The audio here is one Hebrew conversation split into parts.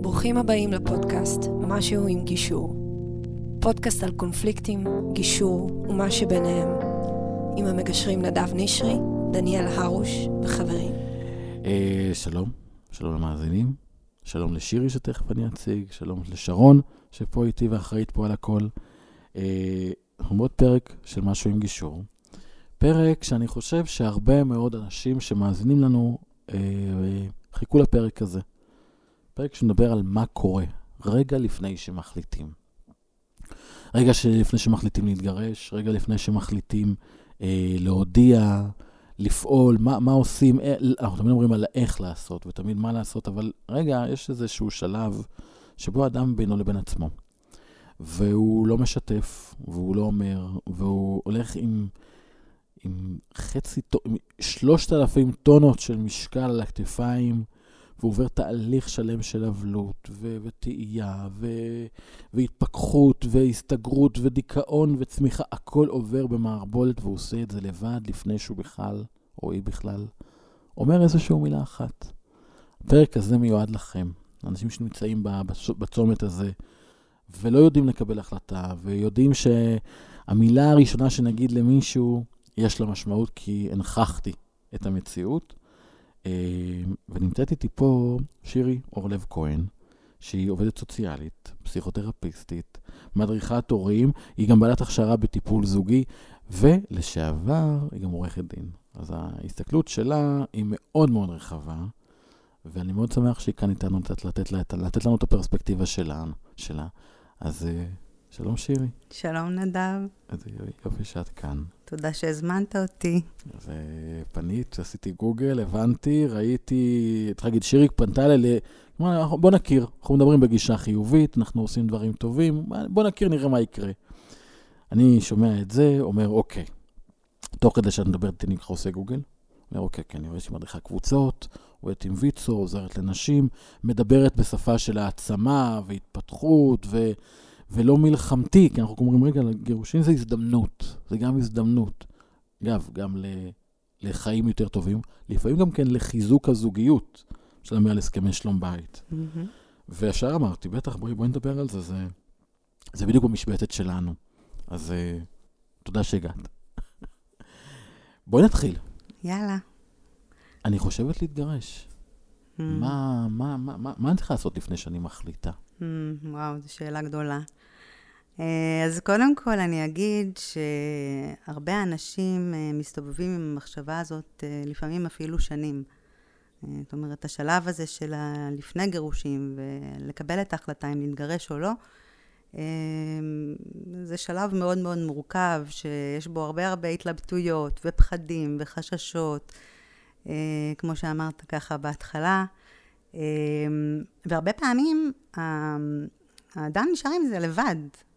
ברוכים הבאים לפודקאסט משהו עם גישור. פודקאסט על קונפליקטים, גישור ומה שביניהם. עם המגשרים נדב נשרי, דניאל הרוש וחברים. אה, שלום, שלום למאזינים, שלום לשירי שתכף אני אציג, שלום לשרון שפה איתי ואחראית פה על הכל. אה, אנחנו בעוד פרק של משהו עם גישור. פרק שאני חושב שהרבה מאוד אנשים שמאזינים לנו חיכו לפרק הזה. פרק שמדבר על מה קורה רגע לפני שמחליטים. רגע לפני שמחליטים להתגרש, רגע לפני שמחליטים אה, להודיע, לפעול, מה, מה עושים, אה, אנחנו תמיד אומרים על איך לעשות ותמיד מה לעשות, אבל רגע, יש איזשהו שלב שבו אדם בינו לבין עצמו. והוא לא משתף, והוא לא אומר, והוא הולך עם, עם חצי, עם שלושת אלפים טונות של משקל על הכתפיים, והוא עובר תהליך שלם של אבלות, ו- ותהייה, ו- והתפכחות, והסתגרות, ודיכאון, וצמיחה, הכל עובר במערבולת, והוא עושה את זה לבד לפני שהוא בכלל, או היא בכלל, אומר איזושהי מילה אחת. הפרק הזה מיועד לכם, אנשים שנמצאים בצומת הזה, ולא יודעים לקבל החלטה, ויודעים שהמילה הראשונה שנגיד למישהו, יש לה משמעות כי הנכחתי את המציאות. אה, ונמצאת איתי פה שירי אורלב כהן, שהיא עובדת סוציאלית, פסיכותרפיסטית, מדריכת הורים, היא גם בעלת הכשרה בטיפול זוגי, ולשעבר היא גם עורכת דין. אז ההסתכלות שלה היא מאוד מאוד רחבה, ואני מאוד שמח שהיא כאן איתנו לתת, לתת, לתת, לתת לנו את הפרספקטיבה שלה. שלה. אז אה, שלום שירי. שלום נדב. איזה יופי שאת כאן. תודה שהזמנת אותי. ופנית, עשיתי גוגל, הבנתי, ראיתי, צריך להגיד, שירי פנתה אליי, בוא נכיר, אנחנו מדברים בגישה חיובית, אנחנו עושים דברים טובים, בוא נכיר, נראה מה יקרה. אני שומע את זה, אומר, אוקיי. תוך כדי שאת מדברת אני ככה עושה גוגל. אומר, אוקיי, כן, אני רואה שהיא מדריכה קבוצות, עובדת עם ויצו, עוזרת לנשים, מדברת בשפה של העצמה והתפתחות, ו... ולא מלחמתי, כי אנחנו אומרים, רגע, גירושין זה הזדמנות, זה גם הזדמנות. אגב, גם ל... לחיים יותר טובים, לפעמים גם כן לחיזוק הזוגיות, שלמי על הסכמי שלום בית. Mm-hmm. וישר אמרתי, בטח, בואי, בואי נדבר על זה, זה, זה בדיוק במשבצת שלנו. אז uh, תודה שהגעת. בואי נתחיל. יאללה. אני חושבת להתגרש. מה, מה, מה, מה, מה אני צריכה לעשות לפני שאני מחליטה? Mm, וואו, זו שאלה גדולה. אה, אז קודם כל אני אגיד שהרבה אנשים אה, מסתובבים עם המחשבה הזאת אה, לפעמים אפילו שנים. זאת אומרת, השלב הזה של לפני גירושים ולקבל את ההחלטה אם להתגרש או לא, זה שלב מאוד מאוד מורכב, שיש בו הרבה הרבה התלבטויות ופחדים וחששות, כמו שאמרת ככה בהתחלה. והרבה פעמים האדם נשאר עם זה לבד,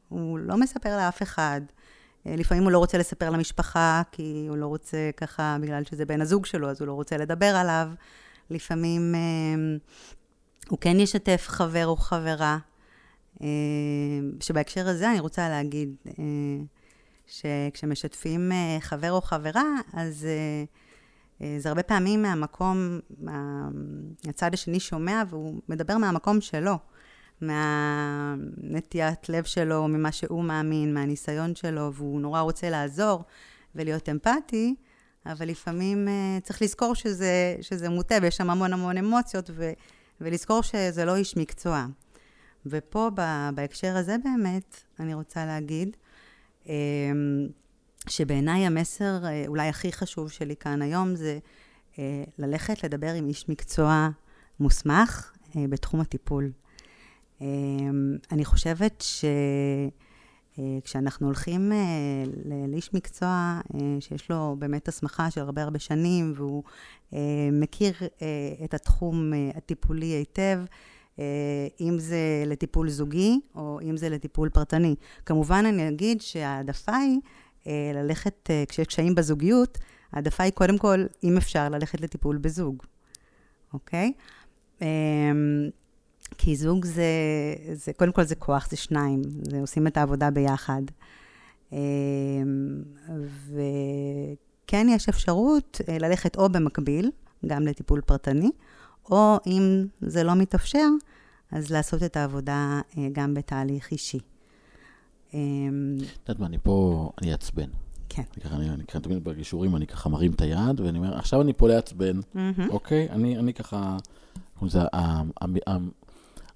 הוא לא מספר לאף אחד. אה, לפעמים הוא לא רוצה לספר למשפחה, כי הוא לא רוצה ככה, בגלל שזה בן הזוג שלו, אז הוא לא רוצה לדבר עליו. לפעמים אה, הוא כן ישתף חבר או חברה. אה, שבהקשר הזה אני רוצה להגיד שכשמשתפים חבר או חברה, אז זה הרבה פעמים מהמקום, מהצד השני שומע והוא מדבר מהמקום שלו. מהנטיית לב שלו, ממה שהוא מאמין, מהניסיון שלו, והוא נורא רוצה לעזור ולהיות אמפתי, אבל לפעמים uh, צריך לזכור שזה, שזה מוטה ויש שם המון המון אמוציות, ו, ולזכור שזה לא איש מקצוע. ופה, בהקשר הזה באמת, אני רוצה להגיד, um, שבעיניי המסר uh, אולי הכי חשוב שלי כאן היום זה uh, ללכת לדבר עם איש מקצוע מוסמך uh, בתחום הטיפול. אני חושבת שכשאנחנו אה, הולכים אה, לאיש מקצוע אה, שיש לו באמת הסמכה של הרבה הרבה שנים, והוא מכיר את התחום הטיפולי היטב, אם זה לטיפול זוגי או אם זה לטיפול פרטני. כמובן, אני אגיד שההעדפה היא ללכת, כשיש קשיים בזוגיות, ההעדפה היא קודם כל, אם אפשר, ללכת לטיפול בזוג, אוקיי? אמ, כי זוג זה, זה, קודם כל זה כוח, זה שניים, זה עושים את העבודה ביחד. אמ, וכן יש אפשרות אה, ללכת או במקביל, גם לטיפול פרטני, או אם זה לא מתאפשר, אז לעשות את העבודה אה, גם בתהליך אישי. אמ, את יודעת מה, אני פה, אני אעצבן. כן. אני ככה, תמיד בגישורים, אני ככה מרים את היד, ואני אומר, עכשיו אני פה לעצבן. אוקיי? אני, ככה, זה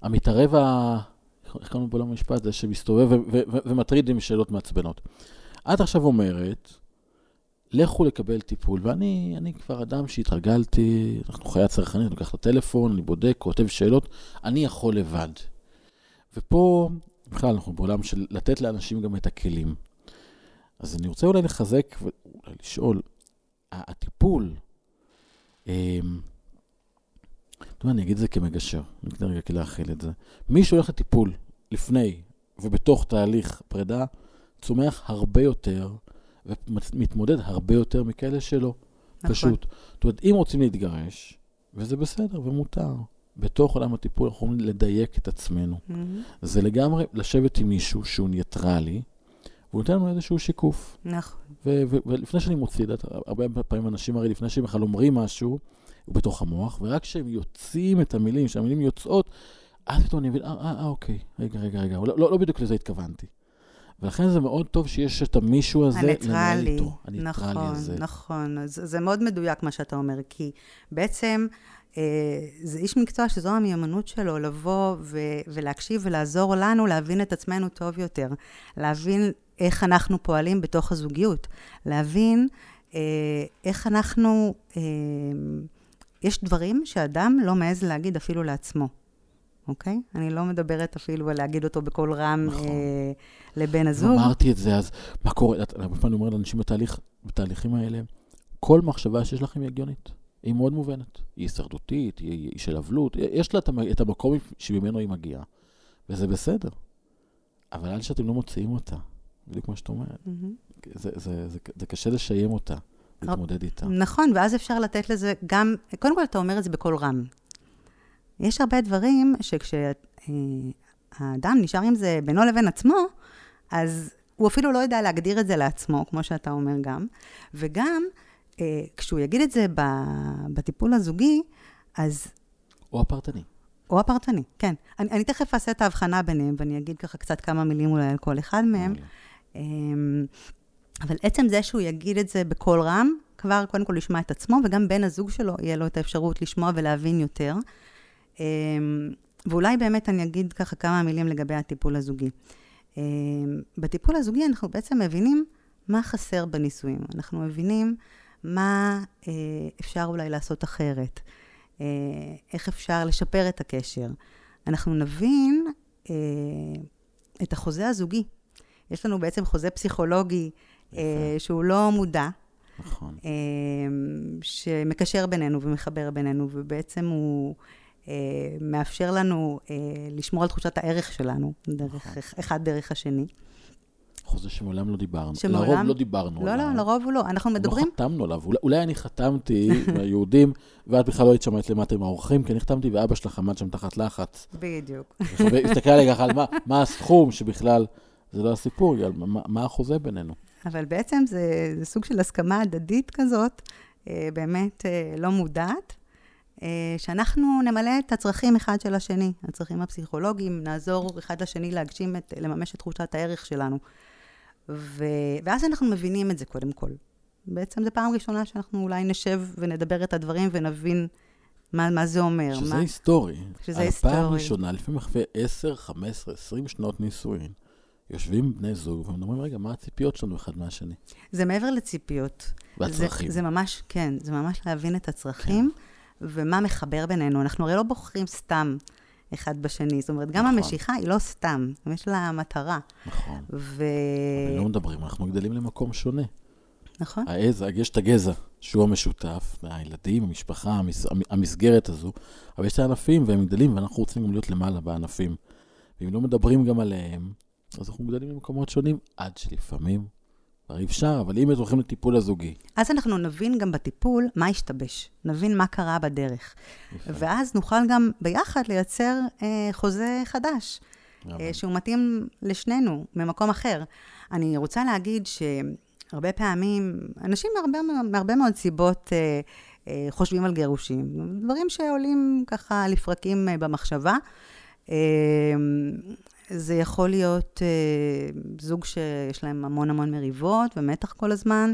המתערב ה... איך קוראים לו במשפט? זה שמסתובב ומטריד עם שאלות מעצבנות. את עכשיו אומרת, לכו לקבל טיפול, ואני אני כבר אדם שהתרגלתי, אנחנו חיי הצרכנית, אני לוקח את הטלפון, אני בודק, כותב שאלות, אני יכול לבד. ופה, בכלל, אנחנו בעולם של לתת לאנשים גם את הכלים. אז אני רוצה אולי לחזק ואולי לשאול, הטיפול, אמ, אתה יודע, אני אגיד את זה כמגשר, אני אגיד רגע להכיל את זה. מי שהולך לטיפול לפני ובתוך תהליך פרידה, צומח הרבה יותר ומתמודד הרבה יותר מכאלה שלא. נכון. פשוט. זאת אומרת, אם רוצים להתגרש, וזה בסדר ומותר, בתוך עולם הטיפול אנחנו יכולים לדייק את עצמנו. Mm-hmm. זה לגמרי לשבת עם מישהו שהוא ניטרלי, והוא נותן לנו איזשהו שיקוף. נכון. ולפני שאני מוציא, את הרבה פעמים אנשים הרי לפני שהם בכלל אומרים משהו, הוא בתוך המוח, ורק כשהם יוצאים את המילים, כשהמילים יוצאות, אז פתאום אני מבין, אה, אה, אה, אוקיי, רגע, רגע, רגע, לא, לא, לא בדיוק לזה התכוונתי. ולכן זה מאוד טוב שיש את המישהו הזה לנהל איתו. הניטרלי. נכון, הזה. נכון. זה, זה מאוד מדויק מה שאתה אומר, כי בעצם זה איש מקצוע שזו המיומנות שלו, לבוא ו- ולהקשיב ולעזור לנו להבין את עצמנו טוב יותר. להבין איך אנחנו פועלים בתוך הזוגיות. להבין אה, איך אנחנו... אה, יש דברים שאדם לא מעז להגיד אפילו לעצמו. אוקיי? אני לא מדברת אפילו על להגיד אותו בקול רם נכון. אה, לבן הזוג. אמרתי את זה, אז מה קורה? הרבה פעמים אני אומר לאנשים בתהליך, בתהליכים האלה, כל מחשבה שיש לכם היא הגיונית. היא מאוד מובנת. היא הישרדותית, היא, היא של אבלות, יש לה את המקום שממנו היא מגיעה, וזה בסדר. אבל עד שאתם לא מוציאים אותה, בדיוק כמו שאת אומרת, mm-hmm. זה, זה, זה, זה, זה קשה לשיים אותה, להתמודד איתה. נכון, ואז אפשר לתת לזה גם, קודם כל אתה אומר את זה בקול רם. יש הרבה דברים שכשהאדם נשאר עם זה בינו לבין עצמו, אז הוא אפילו לא יודע להגדיר את זה לעצמו, כמו שאתה אומר גם, וגם אה, כשהוא יגיד את זה בטיפול הזוגי, אז... או הפרטני. או הפרטני, כן. אני, אני תכף אעשה את ההבחנה ביניהם, ואני אגיד ככה קצת כמה מילים אולי על כל אחד מהם. אמ, אבל עצם זה שהוא יגיד את זה בקול רם, כבר קודם כל לשמוע את עצמו, וגם בן הזוג שלו יהיה לו את האפשרות לשמוע ולהבין יותר. אמ, ואולי באמת אני אגיד ככה כמה מילים לגבי הטיפול הזוגי. אמ, בטיפול הזוגי אנחנו בעצם מבינים מה חסר בנישואים. אנחנו מבינים מה אה, אפשר אולי לעשות אחרת, אה, איך אפשר לשפר את הקשר. אנחנו נבין אה, את החוזה הזוגי. יש לנו בעצם חוזה פסיכולוגי שהוא לא מודע. נכון. שמקשר בינינו ומחבר בינינו, ובעצם הוא אה, מאפשר לנו אה, לשמור על תחושת הערך שלנו, דרך, נכון. אחד דרך השני. חוזה שמעולם לא דיברנו. שמעולם... לרוב לא דיברנו לא, עליו. לא, לא, לרוב הוא לא. אנחנו מדברים... לא חתמנו עליו. אולי, אולי אני חתמתי עם היהודים, ואת בכלל לא היית שומעת למטה עם האורחים, כי אני חתמתי ואבא שלך עמד שם תחת לחץ. בדיוק. הסתכל עלי ככה על מה, מה הסכום, שבכלל, זה לא הסיפור, מה, מה החוזה בינינו. אבל בעצם זה, זה סוג של הסכמה הדדית כזאת, אה, באמת לא מודעת, אה, שאנחנו נמלא את הצרכים אחד של השני, הצרכים הפסיכולוגיים, נעזור אחד לשני להגשים, את, לממש את תחושת הערך שלנו. ו... ואז אנחנו מבינים את זה קודם כל. בעצם זו פעם ראשונה שאנחנו אולי נשב ונדבר את הדברים ונבין מה, מה זה אומר. שזה מה... היסטורי. שזה היסטורי. הפעם ראשונה, לפעמים אחרי 10, 15, 20 שנות נישואין, יושבים בני זוג ואומרים, רגע, מה הציפיות שלנו אחד מהשני? זה מעבר לציפיות. והצרכים. זה, זה ממש, כן, זה ממש להבין את הצרכים. כן. ומה מחבר בינינו. אנחנו הרי לא בוחרים סתם אחד בשני. זאת אומרת, גם נכון. המשיכה היא לא סתם, יש לה מטרה. נכון. ו... אבל לא מדברים, אנחנו גדלים למקום שונה. נכון. העז, יש את הגזע, שהוא המשותף, הילדים, המשפחה, המס, המסגרת הזו, אבל יש את הענפים והם גדלים, ואנחנו רוצים גם להיות למעלה בענפים. ואם לא מדברים גם עליהם, אז אנחנו גדלים למקומות שונים, עד שלפעמים אפשר, אבל אם הולכים לטיפול הזוגי. אז אנחנו נבין גם בטיפול מה השתבש, נבין מה קרה בדרך. יפה. ואז נוכל גם ביחד לייצר אה, חוזה חדש, אה, שהוא מתאים לשנינו, ממקום אחר. אני רוצה להגיד שהרבה פעמים, אנשים מהרבה, מהרבה מאוד סיבות אה, אה, חושבים על גירושים. דברים שעולים ככה לפרקים אה, במחשבה. זה יכול להיות אה, זוג שיש להם המון המון מריבות ומתח כל הזמן.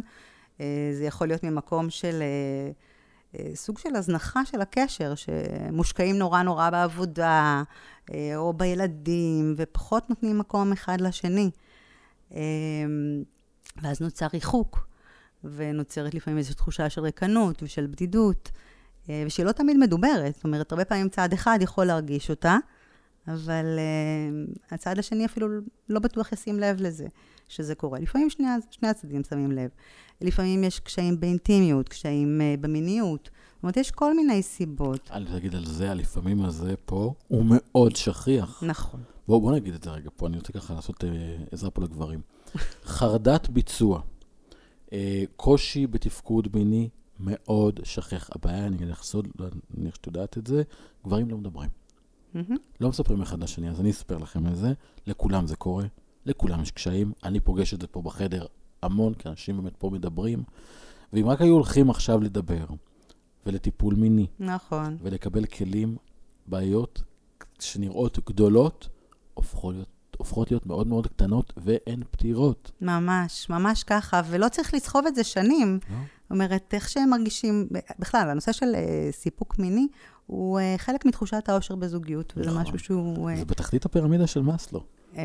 אה, זה יכול להיות ממקום של אה, סוג של הזנחה של הקשר, שמושקעים נורא נורא בעבודה, או בילדים, ופחות נותנים מקום אחד לשני. ואז נוצר ריחוק, ונוצרת לפעמים איזושהי תחושה של ריקנות ושל בדידות, ושהיא לא תמיד מדוברת. זאת אומרת, הרבה פעמים צד אחד יכול להרגיש אותה, אבל uh, הצד השני אפילו לא בטוח ישים לב לזה, שזה קורה. לפעמים שני, שני הצדדים שמים לב. לפעמים יש קשיים באינטימיות, קשיים uh, במיניות. זאת אומרת, יש כל מיני סיבות. אל תגיד על זה, הלפעמים הזה פה הוא מאוד שכיח. נכון. בואו בוא נגיד את זה רגע פה, אני רוצה ככה לעשות uh, עזרה פה לגברים. חרדת ביצוע, uh, קושי בתפקוד מיני מאוד שכיח. הבעיה, אני אגיד לך סוד, לא, אני מניח שאת יודעת את זה, גברים לא מדברים. Mm-hmm. לא מספרים אחד לשני, אז אני אספר לכם על זה. לכולם זה קורה, לכולם יש קשיים. אני פוגש את זה פה בחדר המון, כי אנשים באמת פה מדברים. ואם רק היו הולכים עכשיו לדבר, ולטיפול מיני, נכון. ולקבל כלים, בעיות שנראות גדולות, הופכות להיות, הופכות להיות מאוד מאוד קטנות, ואין פתירות. ממש, ממש ככה, ולא צריך לסחוב את זה שנים. לא? אומרת, איך שהם מרגישים, בכלל, הנושא של uh, סיפוק מיני הוא uh, חלק מתחושת האושר בזוגיות, וזה נכון. משהו שהוא... Uh, זה בתחתית הפירמידה של מאסלו. uh,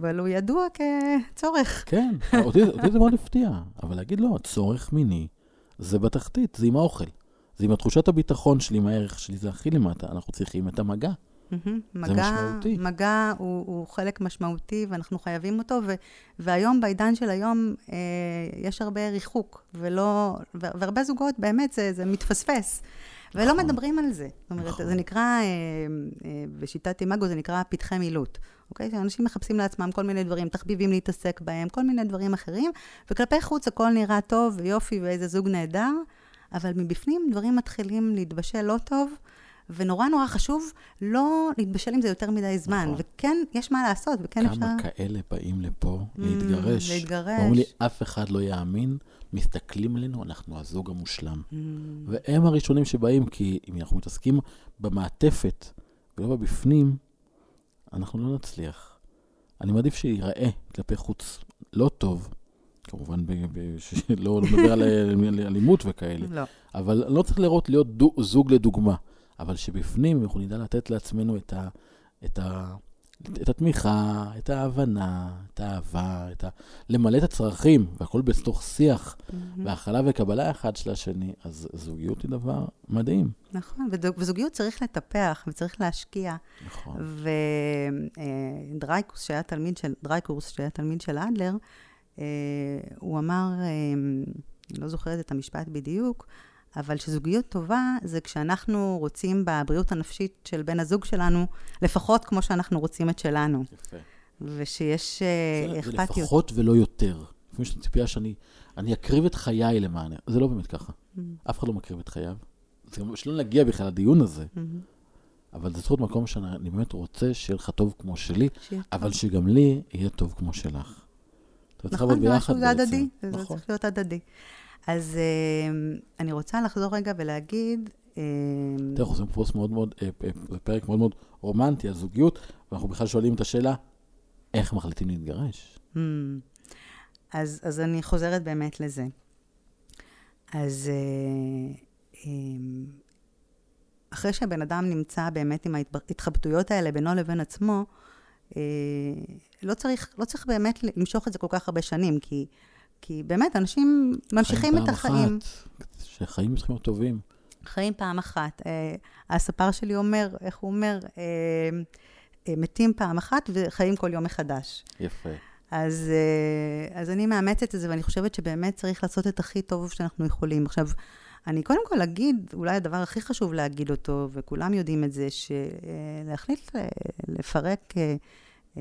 אבל הוא ידוע כצורך. כן, אותי, אותי זה מאוד הפתיע, אבל להגיד לו, הצורך מיני זה בתחתית, זה עם האוכל. זה עם התחושת הביטחון שלי, עם הערך שלי, זה הכי למטה. אנחנו צריכים את המגע. מגע, משמעותי. מגע הוא, הוא חלק משמעותי ואנחנו חייבים אותו, ו, והיום, בעידן של היום, אה, יש הרבה ריחוק, ולא, והרבה זוגות, באמת, זה, זה מתפספס. ולא נכון. מדברים על זה. זאת אומרת, נכון. זה נקרא, אה, אה, בשיטת אימאגו זה נקרא פתחי מילוט. אוקיי? שאנשים מחפשים לעצמם כל מיני דברים, תחביבים להתעסק בהם, כל מיני דברים אחרים, וכלפי חוץ הכל נראה טוב ויופי ואיזה זוג נהדר, אבל מבפנים דברים מתחילים להתבשל לא טוב, ונורא נורא חשוב לא להתבשל עם זה יותר מדי זמן. נכון. וכן, יש מה לעשות, וכן אפשר... כמה כאלה באים לפה להתגרש. להתגרש. אומרים לי, אף אחד לא יאמין, מסתכלים עלינו, אנחנו הזוג המושלם. Mm, והם הראשונים שבאים, כי אם אנחנו מתעסקים במעטפת ולא בבפנים, אנחנו לא נצליח. אני מעדיף שייראה כלפי חוץ לא טוב, כמובן, ב- ב- שלא לא מדבר על על אלימות וכאלה, לא. אבל לא צריך לראות להיות דו, זוג לדוגמה, אבל שבפנים אנחנו נדע לתת לעצמנו את, ה, את, ה, את התמיכה, את ההבנה, את האהבה, את ה, למלא את הצרכים, והכל בתוך שיח, והכלה וקבלה אחד של השני, אז זוגיות היא דבר מדהים. נכון, וזוג- וזוגיות צריך לטפח וצריך להשקיע. נכון. ודרייקוס, שהיה תלמיד של, דרייקורס, שהיה תלמיד של אדלר, אה, הוא אמר, אה, אני לא זוכרת את המשפט בדיוק, אבל שזוגיות טובה זה כשאנחנו רוצים בבריאות הנפשית של בן הזוג שלנו, לפחות כמו שאנחנו רוצים את שלנו, יפה. ושיש אה, זה- זה אכפתיות. לפחות ולא יותר. לפעמים יש לי ציפייה שאני אני אקריב את חיי למען... זה לא באמת ככה. Mm-hmm. אף אחד לא מקריב את חייו. זה גם שלא נגיע בכלל לדיון הזה. Mm-hmm. אבל זה להיות מקום שאני באמת רוצה שיהיה לך טוב כמו שלי, אבל טוב. שגם לי יהיה טוב כמו שלך. נכון, זה משהו. הדדי, זה נכון. צריך להיות הדדי. אז אה, אני רוצה לחזור רגע ולהגיד, אה, תראה, אנחנו עושים פוסט מאוד מאוד, אה, אה, זה פרק מאוד מאוד רומנטי על זוגיות, ואנחנו בכלל שואלים את השאלה, איך מחליטים להתגרש? Hmm. אז, אז אני חוזרת באמת לזה. אז אה, אחרי שהבן אדם נמצא באמת עם ההתחבטויות האלה בינו לבין עצמו, לא צריך, לא צריך באמת למשוך את זה כל כך הרבה שנים, כי, כי באמת אנשים ממשיכים את החיים. אחת, שחיים צריכים להיות טובים. חיים פעם אחת. אה, הספר שלי אומר, איך הוא אומר, אה, אה, מתים פעם אחת וחיים כל יום מחדש. יפה. אז, אה, אז אני מאמצת את זה, ואני חושבת שבאמת צריך לעשות את הכי טוב שאנחנו יכולים. עכשיו, אני קודם כל אגיד, אולי הדבר הכי חשוב להגיד אותו, וכולם יודעים את זה, שלהחליט לפרק אה,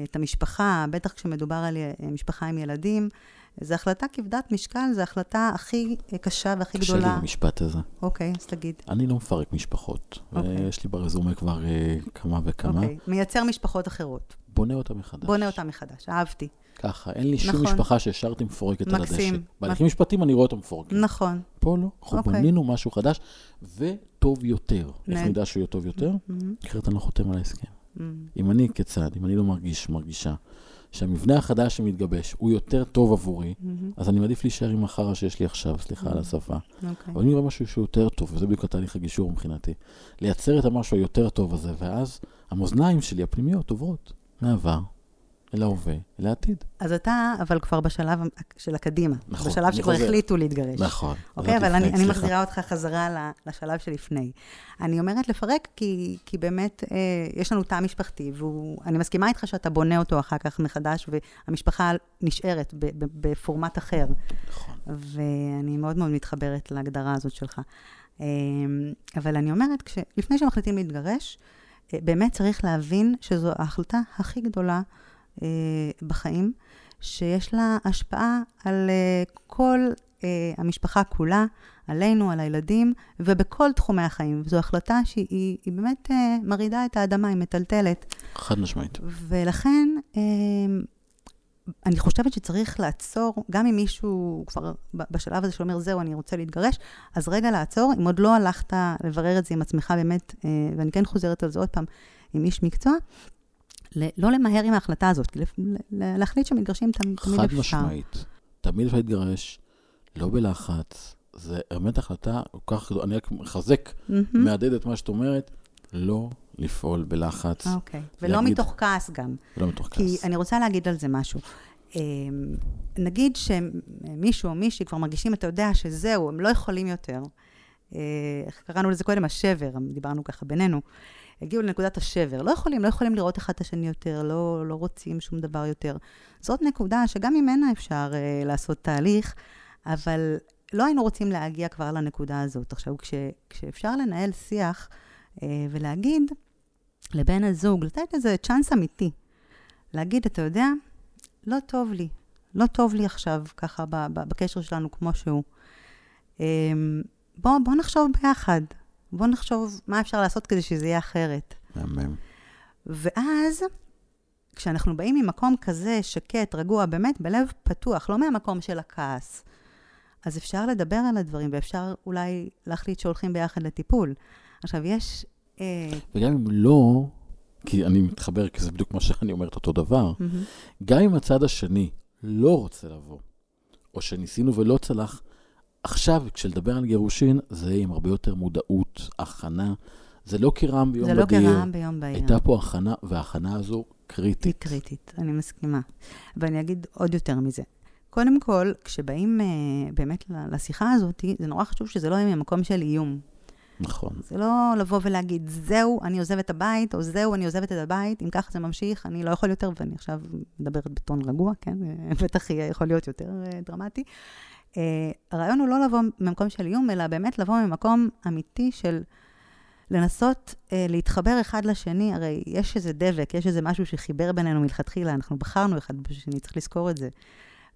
את המשפחה, בטח כשמדובר על אה, משפחה עם ילדים, זו החלטה כבדת משקל, זו החלטה הכי קשה והכי קשה לי גדולה. המשפט הזה. אוקיי, אז תגיד. אני לא מפרק משפחות. אוקיי. ויש לי ברזומה כבר אה, כמה וכמה. אוקיי, מייצר משפחות אחרות. בונה אותה מחדש. בונה אותה מחדש, אהבתי. ככה, אין לי שום נכון. משפחה שהשארתי מפורקת על הדשא. מקסים. בהליכים משפטיים אני רואה אותה מפורקת. נכון. פה לא, אנחנו אוקיי. בנינו משהו חדש, וטוב יותר. איך נהד- נדע שהוא יהיה טוב יותר? מהמם, אחרת אני לא חותם על ההסכם. מהמם. אם אני כצד, אם אני לא מרגיש, מרגישה, שהמבנה החדש שמתגבש הוא יותר טוב עבורי, מהמם. אז אני מעדיף להישאר עם החרא שיש לי עכשיו, סליחה על השפה. אוקיי. אבל אני רואה משהו שהוא יותר טוב, וזה בדיוק התהליך הגישור מבחינתי. לייצר את המשהו היותר טוב הזה, ואז המאזניים שלי, הפנימיות, עוברות מהעבר אל ההווה, אל העתיד. אז אתה, אבל כבר בשלב של הקדימה. נכון, בשלב אני שכבר חוזר. החליטו להתגרש. נכון. אוקיי, אבל אני, לפני, אני סליחה. מחזירה אותך חזרה לשלב שלפני. אני אומרת לפרק כי, כי באמת אה, יש לנו תא משפחתי, ואני מסכימה איתך שאתה בונה אותו אחר כך מחדש, והמשפחה נשארת ב, ב, בפורמט אחר. נכון. ואני מאוד מאוד מתחברת להגדרה הזאת שלך. אה, אבל אני אומרת, כש, לפני שמחליטים להתגרש, אה, באמת צריך להבין שזו ההחלטה הכי גדולה בחיים, שיש לה השפעה על אה, כל אה, המשפחה כולה, עלינו, על הילדים, ובכל תחומי החיים. זו החלטה שהיא היא באמת אה, מרעידה את האדמה, היא מטלטלת. חד משמעית. ולכן, אה, אני חושבת שצריך לעצור, גם אם מישהו כבר בשלב הזה שאומר, זהו, אני רוצה להתגרש, אז רגע לעצור, אם עוד לא הלכת לברר את זה עם עצמך באמת, אה, ואני כן חוזרת על זה עוד פעם, עם איש מקצוע, לא למהר עם ההחלטה הזאת, כי להחליט שמתגרשים תמיד תמיד חד אפשר. משמעית. תמיד אפשר להתגרש, לא בלחץ. זה באמת החלטה כל כך גדולה. אני רק מחזק. מהדהד את מה שאת אומרת, לא לפעול בלחץ, אוקיי, ולא מתוך כעס גם. ולא מתוך כי כעס. אני רוצה להגיד על זה משהו. אמ, נגיד שמישהו או מישהי כבר מרגישים, אתה יודע, שזהו, הם לא יכולים יותר. אה, איך קראנו לזה קודם? השבר, דיברנו ככה בינינו. הגיעו לנקודת השבר. לא יכולים, לא יכולים לראות אחד את השני יותר, לא, לא רוצים שום דבר יותר. זאת נקודה שגם ממנה אפשר אה, לעשות תהליך, אבל לא היינו רוצים להגיע כבר לנקודה הזאת. עכשיו, כש, כשאפשר לנהל שיח אה, ולהגיד לבן הזוג, לתת איזה צ'אנס אמיתי, להגיד, אתה יודע, לא טוב לי, לא טוב לי עכשיו, ככה, בקשר שלנו כמו שהוא. אמ, בוא, בוא נחשוב ביחד. בוא נחשוב מה אפשר לעשות כדי שזה יהיה אחרת. מהמם. ואז, כשאנחנו באים ממקום כזה, שקט, רגוע, באמת בלב פתוח, לא מהמקום של הכעס, אז אפשר לדבר על הדברים, ואפשר אולי להחליט שהולכים ביחד לטיפול. עכשיו, יש... אה, וגם אם לא, כי אני מתחבר, כי זה בדיוק מה שאני אומרת אותו דבר. גם אם הצד השני לא רוצה לבוא, או שניסינו ולא צלח, עכשיו, כשלדבר על גירושין, זה עם הרבה יותר מודעות, הכנה. זה לא כרעם ביום זה לא בדיר. כרעם ביום בהיר. הייתה פה הכנה, וההכנה הזו היא קריטית. קריטית, אני מסכימה. ואני אגיד עוד יותר מזה. קודם כל, כשבאים uh, באמת לשיחה הזאת, זה נורא חשוב שזה לא יהיה ממקום של איום. נכון. זה לא לבוא ולהגיד, זהו, אני עוזב את הבית, או זהו, אני עוזבת את הבית, אם ככה זה ממשיך, אני לא יכול יותר, ואני עכשיו מדברת בטון רגוע, כן? אה, בטח יהיה יכול להיות יותר uh, דרמטי. Uh, הרעיון הוא לא לבוא ממקום של איום, אלא באמת לבוא ממקום אמיתי של לנסות uh, להתחבר אחד לשני. הרי יש איזה דבק, יש איזה משהו שחיבר בינינו מלכתחילה, אנחנו בחרנו אחד בשני, צריך לזכור את זה.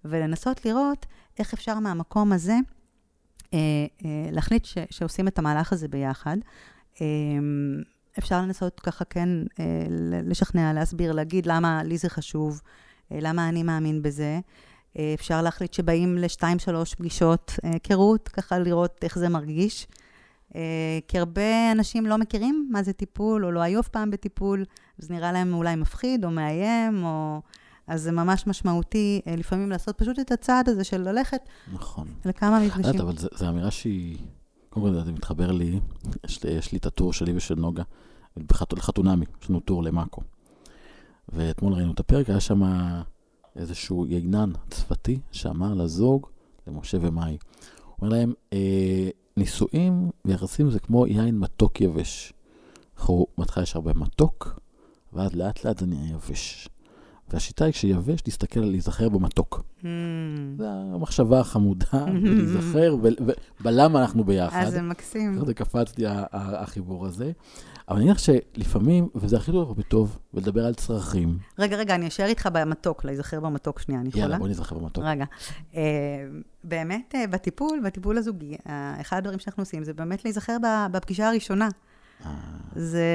ולנסות לראות איך אפשר מהמקום הזה אה, אה, להחליט ש, שעושים את המהלך הזה ביחד. אה, אפשר לנסות ככה כן ל- לשכנע, להסביר, להגיד למה לי זה חשוב, אה, למה אני מאמין בזה. אה, אפשר להחליט שבאים לשתיים, שלוש פגישות אה, היכרות, ככה לראות איך זה מרגיש. אה, כי הרבה אנשים לא מכירים מה זה טיפול, או לא היו אף פעם בטיפול, אז נראה להם אולי מפחיד או מאיים, או... אז זה ממש משמעותי אה, לפעמים לעשות פשוט את הצעד הזה של ללכת נכון. לכמה מפגשים. אבל זו אמירה שהיא... קודם כל, זה מתחבר לי, יש לי, יש לי את הטור שלי ושל נוגה, בחת- לחתונמי, יש לנו טור למאקו. ואתמול ראינו את הפרק, היה שם איזשהו יינן צפתי שאמר לזוג, למשה ומאי, הוא אומר להם, אה, נישואים ויחסים זה כמו יין מתוק יבש. אנחנו, בהתחלה יש הרבה מתוק, ואז לאט לאט זה נהיה יבש. והשיטה היא כשיבש, להסתכל, להיזכר במתוק. Mm. זה המחשבה החמודה, ולהיזכר, ב- ב- בלמה אנחנו ביחד. אז זה מקסים. זה קפצתי, החיבור הזה. אבל אני אומר שלפעמים, וזה הכי טוב בטוב, ולדבר על צרכים. רגע, רגע, אני אשאר איתך במתוק, להיזכר במתוק שנייה, אני יכולה? יאללה, בוא נזכר במתוק. רגע. אה, באמת, אה, בטיפול, בטיפול הזוגי, אה, אחד הדברים שאנחנו עושים זה באמת להיזכר בפגישה הראשונה. זה,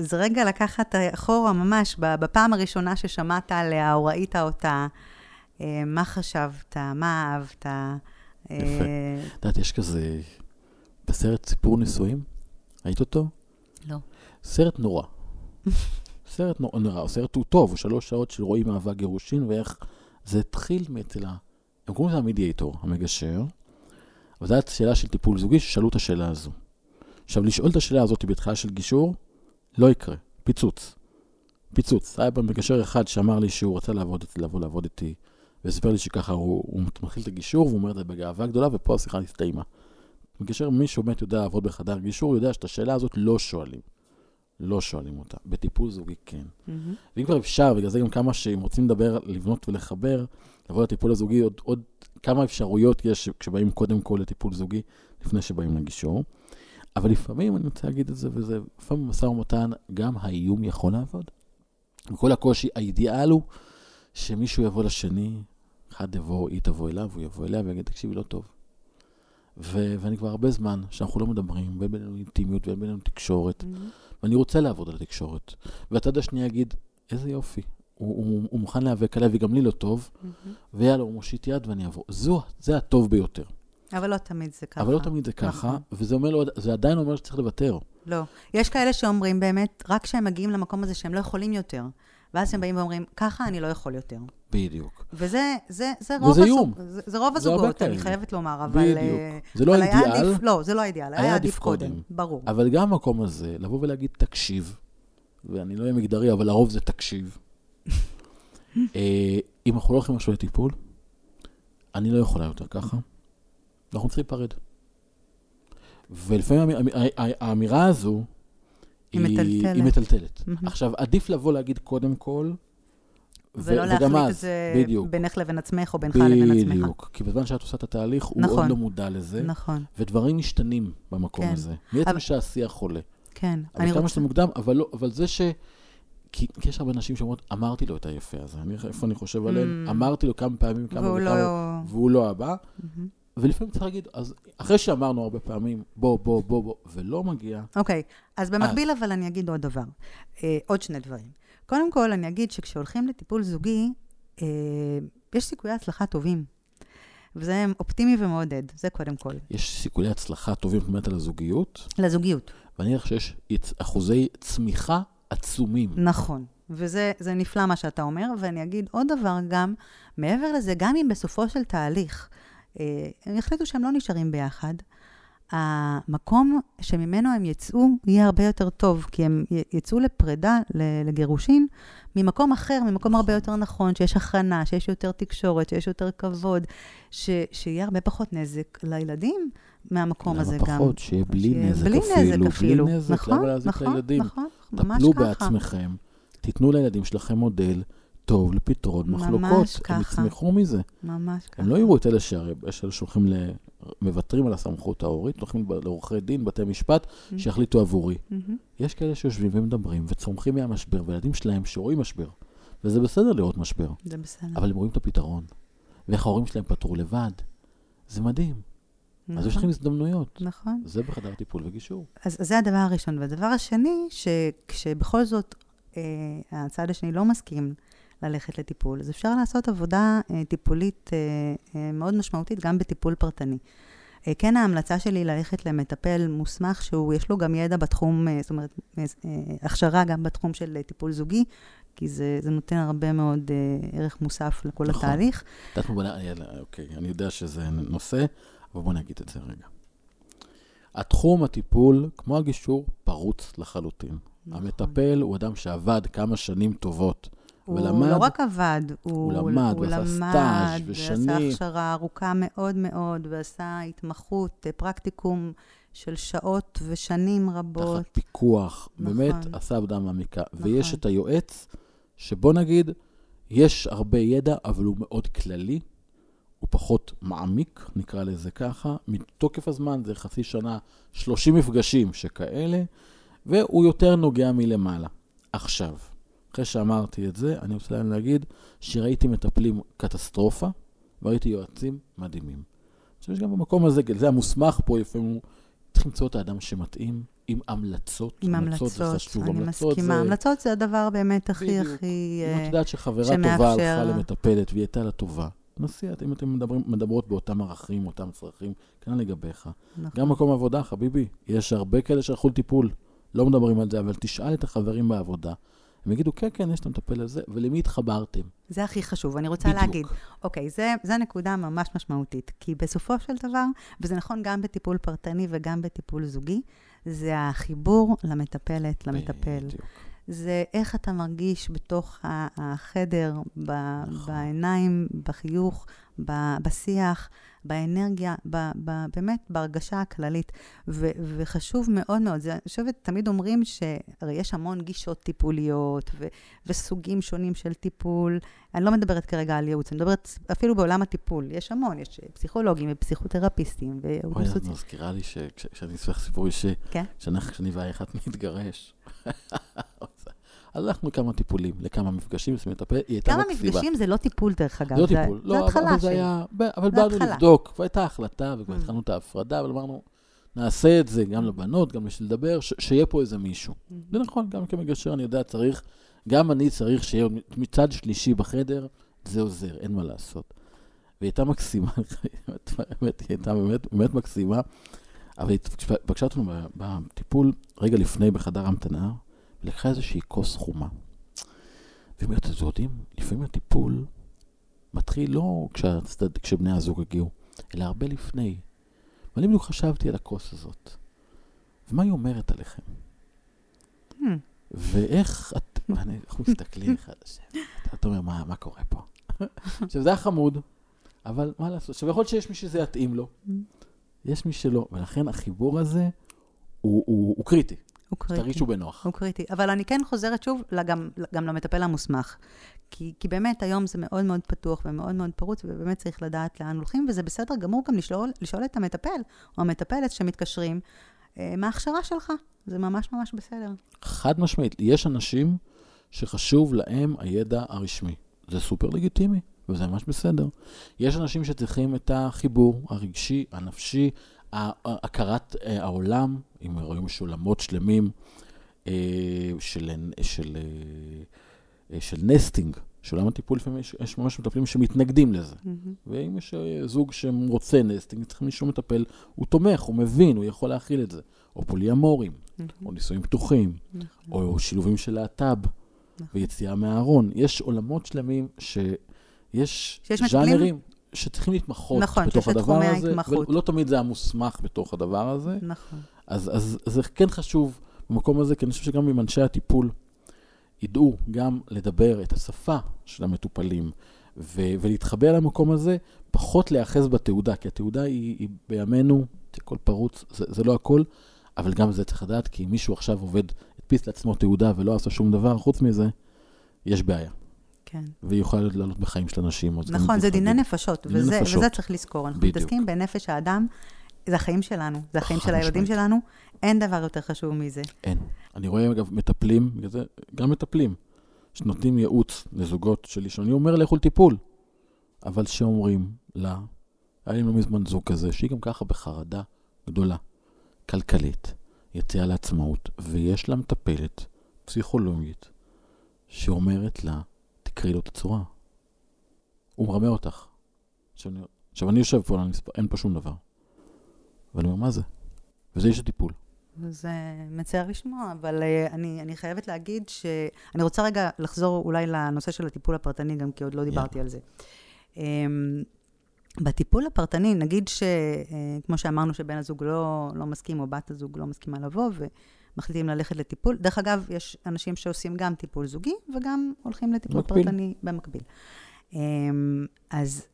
זה רגע לקחת אחורה ממש, בפעם הראשונה ששמעת עליה או ראית אותה, מה חשבת, מה אהבת. אה, יפה. את יודעת, יש כזה, בסרט סיפור נישואים, ראית אותו? סרט נורא. סרט נורא, נורא, הסרט הוא טוב, הוא שלוש שעות של רואים אהבה גירושין, ואיך זה התחיל מאצל ה... הם קוראים לזה המדיאטור, המגשר, אבל זו הייתה שאלה של טיפול זוגי, ששאלו את השאלה הזו. עכשיו, לשאול את השאלה הזאת בתחילה של גישור, לא יקרה. פיצוץ. פיצוץ. היה במגשר אחד שאמר לי שהוא רצה לעבוד, לבוא לעבוד איתי, וסיפר לי שככה הוא, הוא מתחיל את הגישור, והוא אומר את זה בגאווה גדולה, ופה השיחה הסתיימה. מגשר, מי שבאמת יודע לעבוד בחדר גישור, יודע שאת השאלה הזאת לא שואלים. לא שואלים אותה. בטיפול זוגי כן. מהמם. ואם כבר אפשר, בגלל זה גם כמה שאם רוצים לדבר, לבנות ולחבר, לבוא לטיפול הזוגי, עוד, עוד כמה אפשרויות יש כשבאים קודם כל לטיפול זוגי, לפני שבאים לגישור. אבל לפעמים, אני רוצה להגיד את זה, וזה, לפעמים במשא ומתן, גם האיום יכול לעבוד. וכל הקושי, האידיאל הוא שמישהו יבוא לשני, אחד יבוא, היא תבוא אליו, הוא יבוא אליה ויגיד, תקשיבי, לא טוב. ו- ואני כבר הרבה זמן שאנחנו לא מדברים, ואין בינינו אינטימיות ואין בינינו תקשורת, מהמם. ואני רוצה לעבוד על התקשורת. והצד השני יגיד, איזה יופי, הוא, הוא, הוא מוכן להיאבק עליה וגם לי לא טוב, מהמם. ויאללה, הוא מושיט יד ואני אעבור. זו, זה הטוב ביותר. אבל לא תמיד זה ככה. אבל לא תמיד זה ככה, נכון. וזה אומר לו, זה עדיין אומר שצריך לוותר. לא. יש כאלה שאומרים באמת, רק כשהם מגיעים למקום הזה שהם לא יכולים יותר. ואז הם באים ואומרים, ככה אני לא יכול יותר. בדיוק. וזה זה, זה רוב וזה הזוג-. זה, זה רוב זה הזוגות, אני. חייבת לומר, אבל... בדיוק. אה, זה לא היה האידיאל, עדיף, לא, זה לא האידיאל, היה עדיף קודם. קודם. ברור. אבל גם המקום הזה, לבוא ולהגיד תקשיב, ואני לא אהיה מגדרי, אבל לרוב זה תקשיב. אה, אם אנחנו לא הולכים עכשיו לטיפול, אני לא יכולה יותר ככה, אנחנו צריכים להיפרד. ולפעמים האמ- האמ- האמירה הזו, היא מטלטלת. היא מטלטלת. עכשיו, עדיף לבוא להגיד קודם כל, ולא להחליט אז, את זה בדיוק. בינך לבין עצמך או בינך לבין עצמך. בדיוק. כי בזמן שאת עושה את התהליך, הוא נכון. עוד לא מודע לזה, נכון, ודברים משתנים במקום כן. הזה. מעצם אבל- שהשיח עולה. כן. אבל אני כמה רוצה... שזה מוקדם, אבל, לא, אבל זה ש... כי, כי יש הרבה נשים שאומרות, אמרתי לו את היפה הזה. אני, איפה אני חושב עליהן? Mm. אמרתי לו כמה פעמים, כמה וכמה, לא... והוא לא הבא. מהמם. ולפעמים צריך להגיד, אז אחרי שאמרנו הרבה פעמים, בוא, בוא, בוא, בוא, ולא מגיע, אוקיי, אז במקביל אבל אני אגיד עוד דבר, אה, עוד שני דברים. קודם כל, אני אגיד שכשהולכים לטיפול זוגי, אה, יש סיכויי הצלחה טובים. וזה אופטימי ומעודד, זה קודם כל. יש סיכויי הצלחה טובים באמת על הזוגיות, לזוגיות, ואני חושב שיש אחוזי צמיחה עצומים. נכון. וזה זה נפלא מה שאתה אומר, ואני אגיד עוד דבר גם, מעבר לזה, גם אם בסופו של תהליך אה, הם יחליטו שהם לא נשארים ביחד, המקום שממנו הם יצאו יהיה הרבה יותר טוב, כי הם יצאו לפרידה, לגירושין, ממקום אחר, ממקום הרבה יותר נכון, שיש הכנה, שיש יותר תקשורת, שיש יותר כבוד, ש- שיהיה הרבה פחות נזק לילדים מהמקום הזה למה גם. פחות? שיהיה בלי שיהיה נזק בלי אפילו. נזק אפילו. בלי נזק, נכון, למה להזיק נכון, לילדים? נכון, ממש טפלו ככה. בעצמכם, תיתנו לילדים שלכם מודל טוב לפתרון ממש מחלוקות. הם ככה. יצמחו מזה. ממש ככה. הם לא יראו את אלה שהרי שהולכים ל... מוותרים על הסמכות ההורית, הולכים לעורכי דין, בתי משפט, Mm-hmm. שיחליטו עבורי. מהמם. יש כאלה שיושבים ומדברים וצומחים מהמשבר, וילדים שלהם שרואים משבר. וזה בסדר לראות משבר, זה בסדר. אבל הם רואים את הפתרון. ואיך ההורים שלהם פתרו לבד. זה מדהים. אז יש נכון, לכם הזדמנויות. נכון. זה בחדר טיפול וגישור. אז, אז זה הדבר הראשון. והדבר השני, שכשבכל זאת אה, הצד השני לא מסכים ללכת לטיפול, אז אפשר לעשות עבודה אה, טיפולית אה, אה, מאוד משמעותית גם בטיפול פרטני. כן, ההמלצה שלי ללכת למטפל מוסמך שהוא, יש לו גם ידע בתחום, זאת אומרת, הכשרה גם בתחום של טיפול זוגי, כי זה, זה נותן הרבה מאוד ערך מוסף לכל נכון. התהליך. מה, בוא נ- יאללה, אוקיי, אני יודע שזה נושא, אבל בוא נגיד את זה רגע. התחום הטיפול, כמו הגישור, פרוץ לחלוטין. נכון. המטפל הוא אדם שעבד כמה שנים טובות, הוא ולמד- לא רק עבד, הוא, הוא למד, הוא ועשה סטאז' ושנים. ועשה הכשרה ארוכה מאוד מאוד, ועשה התמחות, אה, פרקטיקום של שעות ושנים רבות. תחת פיקוח, נכון. באמת עשה עבודה מעמיקה. נכון. ויש את היועץ, שבוא נגיד, יש הרבה ידע, אבל הוא מאוד כללי, הוא פחות מעמיק, נקרא לזה ככה. מתוקף הזמן זה חצי שנה, 30 מפגשים שכאלה, והוא יותר נוגע מלמעלה. עכשיו, אחרי שאמרתי את זה, אני רוצה להגיד שראיתי מטפלים קטסטרופה, וראיתי יועצים מדהימים. עכשיו, יש גם במקום הזה, זה המוסמך פה, לפעמים הוא צריך למצוא את האדם שמתאים עם המלצות. עם המלצות זה המלצות, חשוב. אני המלצות מסכימה. זה- המלצות זה הדבר באמת הכי בדיוק. הכי... אם אה, את יודעת שחברה שמאפשר- טובה הלכה למטפלת והיא הייתה לה טובה, נסי, את- אם אתם מדברים, מדברות באותם ערכים, אותם צרכים, כנ"ל לגביך. נכון. גם מקום עבודה, חביבי, יש הרבה כאלה שהלכו לטיפול, לא מדברים על זה, אבל תשאל את החברים בעבודה. הם יגידו, כן, כן, יש את המטפל הזה, ולמי התחברתם? זה הכי חשוב. אני רוצה בדיוק. להגיד, אוקיי, זה, זה נקודה ממש משמעותית. כי בסופו של דבר, וזה נכון גם בטיפול פרטני וגם בטיפול זוגי, זה החיבור למטפלת, למטפל. בדיוק. זה איך אתה מרגיש בתוך החדר, ב- נכון. בעיניים, בחיוך, ב- בשיח, באנרגיה, ב- ב- באמת בהרגשה הכללית. ו- וחשוב מאוד מאוד, זה, אני חושבת, תמיד אומרים שהרי יש המון גישות טיפוליות ו- וסוגים שונים של טיפול. אני לא מדברת כרגע על ייעוץ, אני מדברת אפילו בעולם הטיפול. יש המון, יש פסיכולוגים ופסיכותרפיסטים אוי, את. מזכירה לי שכשאני אספר סיפור אישי, כן? כשאני ואחת נתגרש, הלכנו לכמה טיפולים, לכמה מפגשים, אז מטפל, היא הייתה כמה מקסימה. מפגשים זה לא טיפול, דרך אגב. זה לא זה- טיפול, זה לא, אבל- זה של... היה, אבל באנו. לבדוק, והייתה החלטה, וכבר Mm. התחלנו את ההפרדה, אבל אמרנו, נעשה את זה גם לבנות, גם בשביל לדבר, שיהיה פה איזה מישהו. זה נכון, גם כמגשר אני יודע, צריך, גם אני צריך שיהיה מצד שלישי בחדר, זה עוזר, אין מה לעשות. והיא הייתה מקסימה, באמת, היא הייתה באמת, באמת מקסימה, אבל היא פגשה אותנו בטיפול רגע לפני בחדר המתנה, ולקחה איזושהי כוס חומה. והיא אומרת, אתם יודעים, לפעמים הטיפול מתחיל לא כשהצדד, כשבני הזוג הגיעו, אלא הרבה לפני. ואני בדיוק חשבתי על הכוס הזאת. ומה היא אומרת עליכם? Hmm. ואיך את, ואני- אנחנו מסתכלים אחד על השני, אתה- אתה אומר, מה, מה קורה פה? עכשיו, זה היה חמוד, אבל מה לעשות? עכשיו, יכול להיות שיש מי שזה יתאים לו, יש מי שלא, ולכן החיבור הזה הוא, הוא, הוא קריטי. הוא קריטי. תרגישו בנוח. הוא קריטי. אבל אני כן חוזרת שוב גם, גם למטפל המוסמך. כי, כי באמת היום זה מאוד מאוד פתוח ומאוד מאוד פרוץ, ובאמת צריך לדעת לאן הולכים, וזה בסדר גמור גם לשאול, לשאול את המטפל או המטפלת שמתקשרים, אה, מה ההכשרה שלך? זה ממש ממש בסדר. חד משמעית, יש אנשים שחשוב להם הידע הרשמי. זה סופר לגיטימי, וזה ממש בסדר. יש אנשים שצריכים את החיבור הרגשי, הנפשי, הכרת אה, העולם, אם רואים יש עולמות שלמים אה, של, של, אה, אה, של נסטינג, של עולם הטיפול, לפעמים יש, יש ממש מטפלים שמתנגדים לזה. ואם יש זוג שרוצה נסטינג, צריכים מישהו מטפל, הוא תומך, הוא מבין, הוא יכול להכיל את זה. או פוליאמורים, או נישואים פתוחים, או שילובים של להט"ב, ויציאה מהארון. יש עולמות שלמים שיש ז'אנרים שצריכים להתמחות נכון, בתוך שיש את הדבר תחומי הזה, ההתמחות. ולא תמיד זה המוסמך בתוך הדבר הזה. נכון. אז, אז זה כן חשוב במקום הזה, כי אני חושב שגם אם אנשי הטיפול ידעו גם לדבר את השפה של המטופלים ו- ולהתחבר למקום הזה, פחות להיאחז בתעודה, כי התעודה היא, היא בימינו, הכל פרוץ, זה, זה לא הכל, אבל גם זה צריך לדעת, כי אם מישהו עכשיו עובד, הדפיס לעצמו תעודה ולא עשה שום דבר, חוץ מזה, יש בעיה. כן. והיא יכולה לעלות בחיים של אנשים. נכון, זה דיני נפשות, דיני וזה, נפשות. וזה צריך לזכור. אנחנו בדיוק. מתעסקים בנפש האדם, זה החיים שלנו, זה החיים של הילדים משמעית. שלנו, אין דבר יותר חשוב מזה. אין. אני רואה, אגב, מטפלים, גם מטפלים, שנותנים ייעוץ לזוגות שלי, שאני אומר, לכו לטיפול. אבל שאומרים לה, היה לי לא מזמן זוג כזה, שהיא גם ככה בחרדה גדולה, כלכלית, יציאה לעצמאות, ויש לה מטפלת פסיכולוגית שאומרת לה, תקראי לו את הצורה. הוא מרמה אותך. עכשיו, אני, עכשיו אני יושב פה, המספר, אין פה שום דבר. ואני אומר, מה זה? וזה איש הטיפול. זה מצער לשמוע, אבל uh, אני, אני חייבת להגיד ש... אני רוצה רגע לחזור אולי לנושא של הטיפול הפרטני, גם כי עוד לא דיברתי על זה. Um, בטיפול הפרטני, נגיד שכמו שאמרנו שבן הזוג לא, לא מסכים, או בת הזוג לא מסכימה לבוא, ומחליטים ללכת לטיפול. דרך אגב, יש אנשים שעושים גם טיפול זוגי, וגם הולכים לטיפול במקביל. פרטני במקביל. Um, אז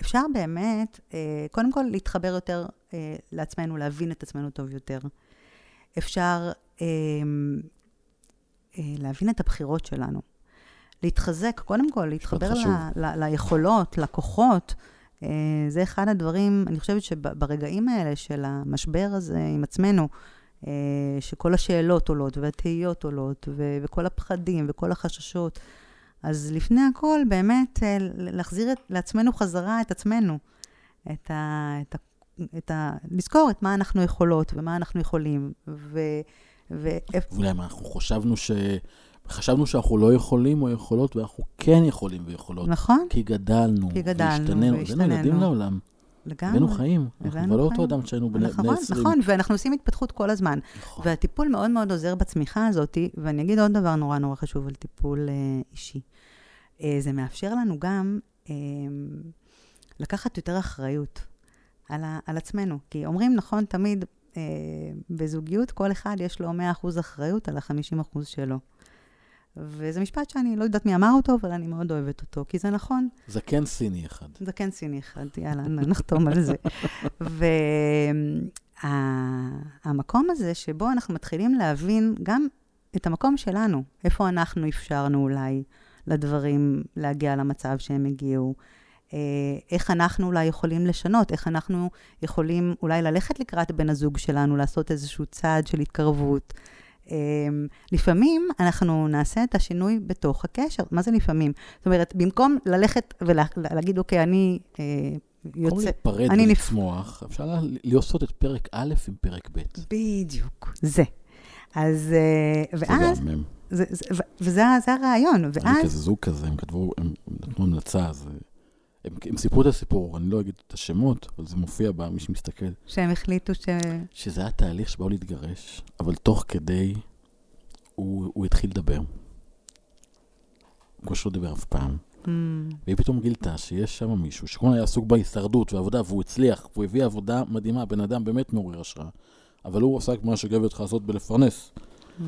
אפשר באמת, uh, קודם כל, להתחבר יותר uh, לעצמנו, להבין את עצמנו טוב יותר. אפשר אה, אה, להבין את הבחירות שלנו. להתחזק, קודם כל, להתחבר. ל, ל, ליכולות, לכוחות. אה, זה אחד הדברים, אני חושבת שברגעים האלה של המשבר הזה עם עצמנו, אה, שכל השאלות עולות והתהיות עולות, ו, וכל הפחדים וכל החששות, אז לפני הכל, באמת, אה, להחזיר את, לעצמנו חזרה את עצמנו, את, ה, את את ה... לזכור את מה אנחנו יכולות ומה אנחנו יכולים, ו... ו... ואולי מה, אנחנו חשבנו ש... חשבנו שאנחנו לא יכולים או יכולות, ואנחנו כן יכולים ויכולות. נכון, כי גדלנו, כי גדלנו והשתננו, הבאנו והשתננו. ילדים לעולם, לגמרי. הבאנו חיים. אנחנו כבר לא אותו. אדם שהיינו בני נכון, בני 20. נכון, ואנחנו עושים התפתחות כל הזמן. נכון. והטיפול מאוד מאוד עוזר בצמיחה הזאת, ואני אגיד עוד דבר נורא נורא חשוב על טיפול אה, אישי. אה, זה מאפשר לנו גם אה, לקחת יותר אחריות על, ה, על עצמנו. כי אומרים, נכון, תמיד אה, בזוגיות, כל אחד יש לו 100% אחריות על ה-50% שלו. וזה משפט שאני לא יודעת מי אמר אותו, אבל אני מאוד אוהבת אותו, כי זה נכון. זקן סיני אחד. זה כן סיני אחד, יאללה, נחתום על זה. והמקום הזה שבו אנחנו מתחילים להבין גם את המקום שלנו, איפה אנחנו אפשרנו אולי לדברים להגיע למצב שהם הגיעו, אה, איך אנחנו אולי יכולים לשנות, איך אנחנו יכולים אולי ללכת לקראת בן הזוג שלנו, לעשות איזשהו צעד של התקרבות. אה, לפעמים אנחנו נעשה את השינוי בתוך הקשר. מה זה לפעמים? זאת אומרת, במקום ללכת ולהגיד, אוקיי, אני אה, במקום יוצא... להיפרד אני נפ- ולצמוח, אפשר לעשות את פרק א' עם פרק ב'. בדיוק, זה. אז, אה, זה ואז, גם. זה, זה, ו- וזה זה הרעיון, אני ואז, כזה זוג כזה, הם כתבו, הם נתנו המלצה, אז... הם, הם סיפרו את הסיפור, אני לא אגיד את השמות, אבל זה מופיע בה, מי שמסתכל, שהם החליטו ש... שזה היה תהליך שבאו להתגרש, אבל תוך כדי הוא, הוא התחיל לדבר. כמו שלא דיבר אף פעם. Hmm, והיא פתאום גילתה שיש שם מישהו שכל היה עסוק בהישרדות והעבודה, והוא הצליח, והוא הביא עבודה מדהימה, בן אדם באמת מעורר השראה. אבל הוא עסק במה שגבר צריך לעשות בלפרנס. hmm,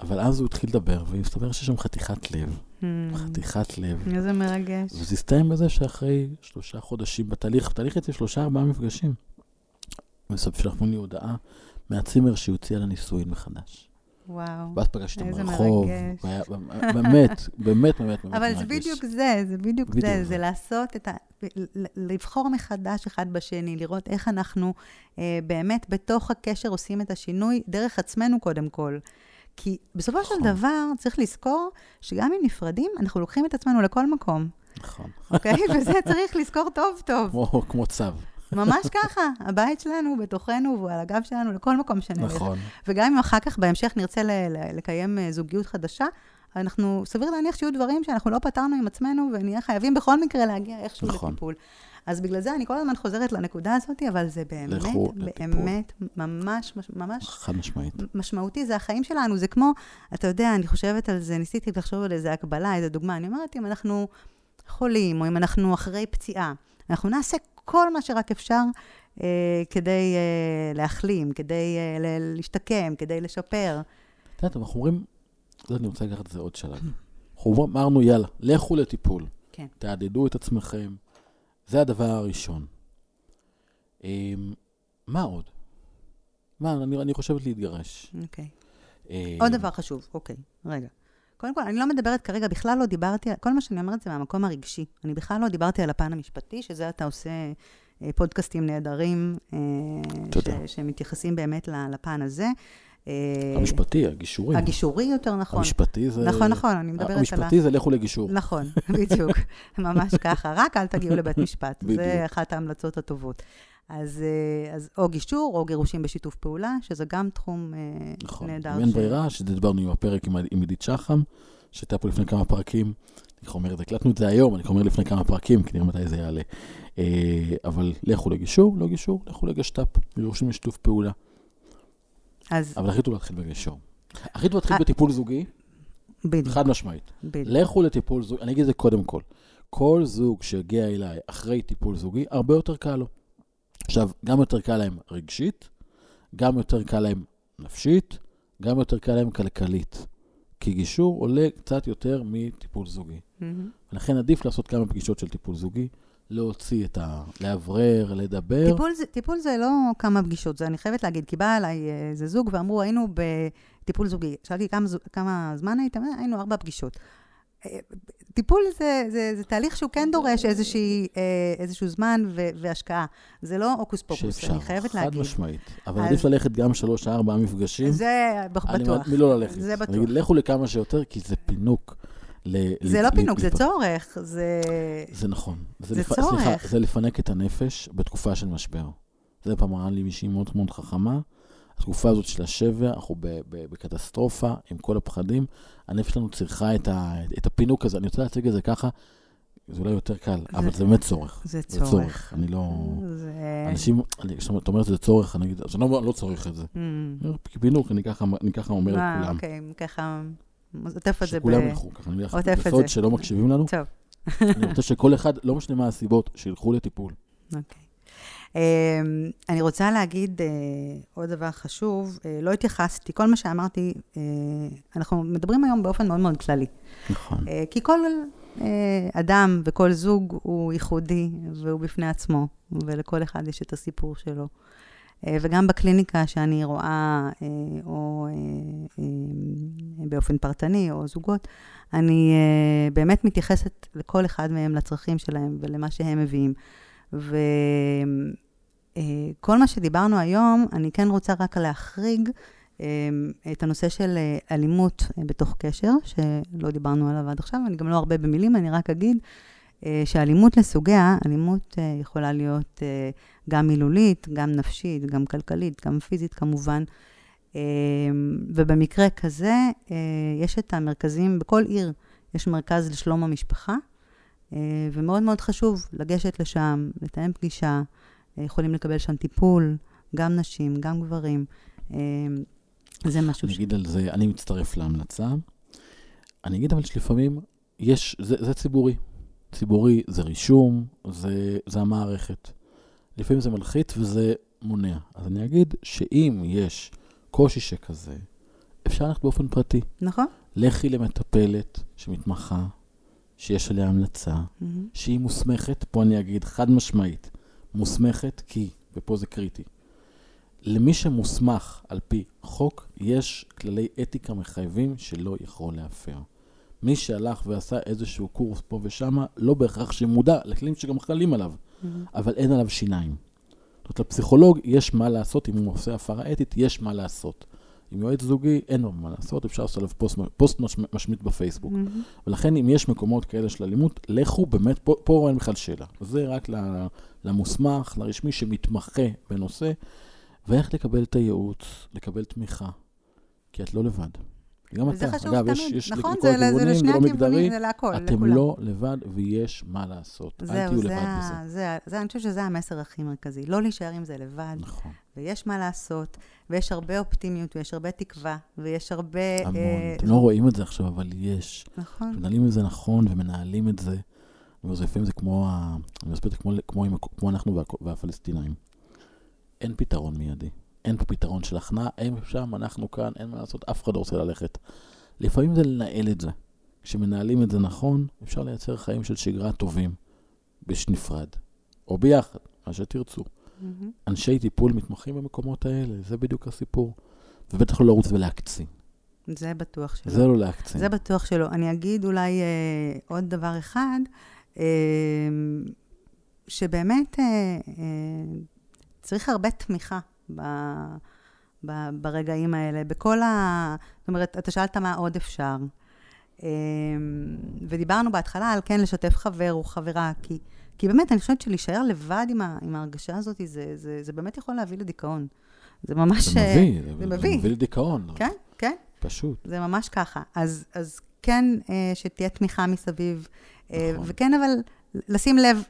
אבל אז הוא התחיל לדבר, והסתבר שיש שם חתיכת לב. Hmm. חתיכת לב. איזה מרגש. וזה הסתיים בזה שאחרי שלושה חודשים בתהליך, בתהליך אצל שלושה ארבעה מפגשים, בסוף שלחו לי הודעה מהצימר שהיא הוציאה לנישואין מחדש. וואו. ואז פגשתי אותם ברחוב. והיה- באמת, באמת, באמת, באמת אבל זה מרגש. בדיוק זה, זה בדיוק זה, זה. זה לעשות את ה... לבחור מחדש אחד בשני, לראות איך אנחנו אה, באמת בתוך הקשר עושים את השינוי דרך עצמנו קודם כל. כי בסופו של נכון. דבר צריך לזכור שגם אם נפרדים, אנחנו לוקחים את עצמנו לכל מקום, נכון. אוקיי? וזה צריך לזכור טוב טוב. כמו, כמו צו, ממש ככה, הבית שלנו בתוכנו והוא על הגב שלנו לכל מקום שנלך. נכון. וגם אם אחר כך בהמשך נרצה לקיים אה, זוגיות חדשה, אנחנו, סביר להניח שיהיו דברים שאנחנו לא פתרנו עם עצמנו, ונהיה חייבים בכל מקרה להגיע איכשהו נכון. לטיפול. אז בגלל זה אני כל הזמן חוזרת לנקודה הזאת, אבל זה באמת, לכו לטיפול. באמת, ממש, מש- ממש חד משמעית. משמעותי, זה החיים שלנו, זה כמו, אתה יודע, אני חושבת על זה, ניסיתי לחשוב על איזה הקבלה, איזה דוגמה, אני אומרת, אם אנחנו חולים, או אם אנחנו אחרי פציעה, אנחנו נעשה כל מה שרק אפשר אה, כדי אה, להחלים, כדי אה, להשתקם, כדי לשפר. את יודעת, אנחנו אומרים, לא, אני רוצה לקחת את זה עוד שלב. אנחנו אמרנו, יאללה, לכו לטיפול. כן. תעדדו את עצמכם. זה הדבר הראשון. אמ, מה עוד? מה, אני, אני חושבת להתגרש. אוקיי. אמ, עוד דבר חשוב, אוקיי, רגע. קודם כל, אני לא מדברת כרגע, בכלל לא דיברתי, כל מה שאני אומרת זה מהמקום הרגשי. אני בכלל לא דיברתי על הפן המשפטי, שזה אתה עושה אה, פודקאסטים נהדרים, אה, תודה. ש- שמתייחסים באמת לפן הזה. אה, המשפטי, הגישורי. הגישורי יותר נכון. המשפטי זה... נכון, נכון, אני מדברת על ה... המשפטי זה לכו לגישור. נכון, בדיוק, ממש ככה. רק אל תגיעו לבית משפט. בדיוק. זה אחת ההמלצות הטובות. אז, אה, אז או גישור או גירושים בשיתוף פעולה, שזה גם תחום אה, נכון. נהדר. אם אין ברירה, שדיברנו עם הפרק עם עם עידית שחם, שהייתה פה לפני כמה פרקים. אני אומר, הקלטנו את זה היום, אני אומר לפני כמה פרקים, כי נראה מתי זה יעלה. אבל לכו לגישור, לא גישור, לכו לגשת"פ, גירושים בשיתוף פעולה. אז אבל הכי טוב להתחיל בגישור. הכי טוב להתחיל אה. בטיפול זוגי, בדיוק, חד משמעית. בדיוק. לכו לטיפול זוגי, אני אגיד את זה קודם כל. כל זוג שהגיע אליי אחרי טיפול זוגי, הרבה יותר קל לו. עכשיו, גם יותר קל להם רגשית, גם יותר קל להם נפשית, גם יותר קל להם כלכלית. כי גישור עולה קצת יותר מטיפול זוגי. מהמם. ולכן עדיף לעשות כמה פגישות של טיפול זוגי, להוציא את ה... לאוורר, לדבר. טיפול זה, טיפול זה לא כמה פגישות, זה אני חייבת להגיד, כי בא אליי אה, איזה זוג ואמרו, היינו בטיפול זוגי. שאלתי כמה, כמה זמן הייתם? "אה, היינו ארבע פגישות. אה, טיפול זה, זה, זה תהליך שהוא כן דורש איזושהי, אה, איזשהו זמן ו, והשקעה. זה לא הוקוס פוקוס, שאפשר, אני חייבת חד להגיד. משמעית. אבל אז- עדיף ללכת גם שלוש, ארבעה מפגשים. זה אני בטוח. מ- מלא ללכת. זה אני בטוח. אגיד, לכו לכמה שיותר, כי זה פינוק. ל- זה ל- לא ל- פינוק, זה לפ- צורך. זה... זה נכון. זה לפ- צורך. סליחה, זה לפנק את הנפש בתקופה של משבר. זה פעם אמרה לי מישהי מאוד מאוד חכמה. התקופה הזאת של השבר, אנחנו ב- ב- בקטסטרופה עם כל הפחדים. הנפש שלנו צריכה את, ה- את הפינוק הזה. אני רוצה להציג את זה ככה, זה אולי יותר קל, זה- אבל זה באמת צורך. זה זה צורך. צורך. אני לא... זה... אנשים, אני- כשאת אומרת שזה צורך, אני אגיד, אז אני לא, לא צריך את זה. Mm. פינוק, אני ככה, אני ככה אומר לכולם. אוקיי, ככה עוטף את זה ב... שכולם ילכו ככה, אני את בסוד. שלא מקשיבים לנו. טוב. אני רוצה שכל אחד, לא משנה מה הסיבות, שילכו לטיפול. אוקיי. Um, אני רוצה להגיד uh, עוד דבר חשוב, uh, לא התייחסתי, כל מה שאמרתי, uh, אנחנו מדברים היום באופן מאוד מאוד כללי. נכון. כי כל אדם וכל זוג הוא ייחודי והוא בפני עצמו, ולכל אחד יש את הסיפור שלו. Uh, וגם בקליניקה שאני רואה, uh, או uh, באופן פרטני, או זוגות, אני באמת מתייחסת לכל אחד מהם, לצרכים שלהם ולמה שהם מביאים. וכל מה שדיברנו היום, אני כן רוצה רק להחריג אה, את הנושא של אה, אלימות אה, בתוך קשר, שלא דיברנו עליו עד עכשיו, אני גם לא הרבה במילים, אני רק אגיד אה, שאלימות לסוגיה, אלימות אה, יכולה להיות אה, גם מילולית, גם נפשית, גם כלכלית, גם פיזית כמובן. אה, ובמקרה כזה, אה, יש את המרכזים, בכל עיר יש מרכז לשלום המשפחה, אה, ומאוד מאוד חשוב לגשת לשם, לתאם פגישה, אה, יכולים לקבל שם טיפול, גם נשים, גם גברים. אה, זה משהו אני ש... אגיד על זה, אני מצטרף להמלצה. אני אגיד אבל שלפעמים יש, זה, זה ציבורי. ציבורי זה רישום, זה, זה המערכת. לפעמים זה מלחיץ וזה מונע. אז אני אגיד שאם יש קושי שכזה, אפשר ללכת באופן פרטי. נכון? לכי למטפלת שמתמחה, שיש עליה המלצה, מהמם. שהיא מוסמכת, פה אני אגיד חד משמעית, מוסמכת כי, ופה זה קריטי, למי שמוסמך על פי חוק, יש כללי אתיקה מחייבים שלא יכול להפר. מי שהלך ועשה איזשהו קורס פה ושמה, לא בהכרח שמודע לכלים שגם חלים עליו, מהמם. אבל אין עליו שיניים. זאת אומרת, לפסיכולוג יש מה לעשות, אם הוא עושה הפרה אתית, יש מה לעשות. עם יועץ זוגי, אין לו מה לעשות, אפשר לעשות עליו פוסט, פוסט מש, משמיט בפייסבוק. מהמם. ולכן אם יש מקומות כאלה של אלימות, לכו באמת, פה, פה אין בכלל שאלה. זה רק למוסמך, לרשמי שמתמחה בנושא, ואיך לקבל את הייעוץ, לקבל תמיכה, כי את לא לבד. גם אתה, חשוב אגב, יש, תמיד, יש נכון? לכל זה, זה הכיוונים, לשני זה לא הכיוונים, מגדרי, זה להכל, אתם לכולם. לא לבד ויש מה לעשות. אל זהו, תהיו זה, לבד בזה. זה, זה, אני חושבת שזה המסר הכי מרכזי. לא להישאר עם זה לבד, נכון, ויש מה לעשות, ויש הרבה אופטימיות, ויש הרבה תקווה, ויש הרבה... המון. אה, אתם לא רואים את זה עכשיו, אבל יש. נכון. מנהלים את זה נכון ומנהלים את זה. ולפעמים זה כמו. אני מסביר את זה כמו, כמו, כמו אנחנו וה... והפלסטינאים. אין פתרון מיידי. אין פה פתרון של הכנעה, הם שם, אנחנו כאן, אין מה לעשות, אף אחד לא רוצה ללכת. לפעמים זה לנהל את זה. כשמנהלים את זה נכון, אפשר לייצר חיים של שגרה טובים, בנפרד, או ביחד, מה שתרצו. מהמם. אנשי טיפול מתמחים במקומות האלה, זה בדיוק הסיפור. ובטח לא לרוץ ולהקצין. זה בטוח שלא. זה לא להקצין. זה בטוח שלא. אני אגיד אולי אה, עוד דבר אחד, אה, שבאמת אה, אה, צריך הרבה תמיכה ב, ב, ברגעים האלה, בכל ה... זאת אומרת, אתה שאלת מה עוד אפשר. אה, ודיברנו בהתחלה על כן לשתף חבר או חברה, כי, כי באמת, אני חושבת שלהישאר לבד עם, ה, עם ההרגשה הזאת, זה, זה, זה באמת יכול להביא לדיכאון. זה ממש... זה אה, מביא, זה זה מביא. מביא לדיכאון. כן, כן. פשוט. זה ממש ככה. אז, אז כן, אה, שתהיה תמיכה מסביב, אה, נכון. וכן, אבל לשים לב אה,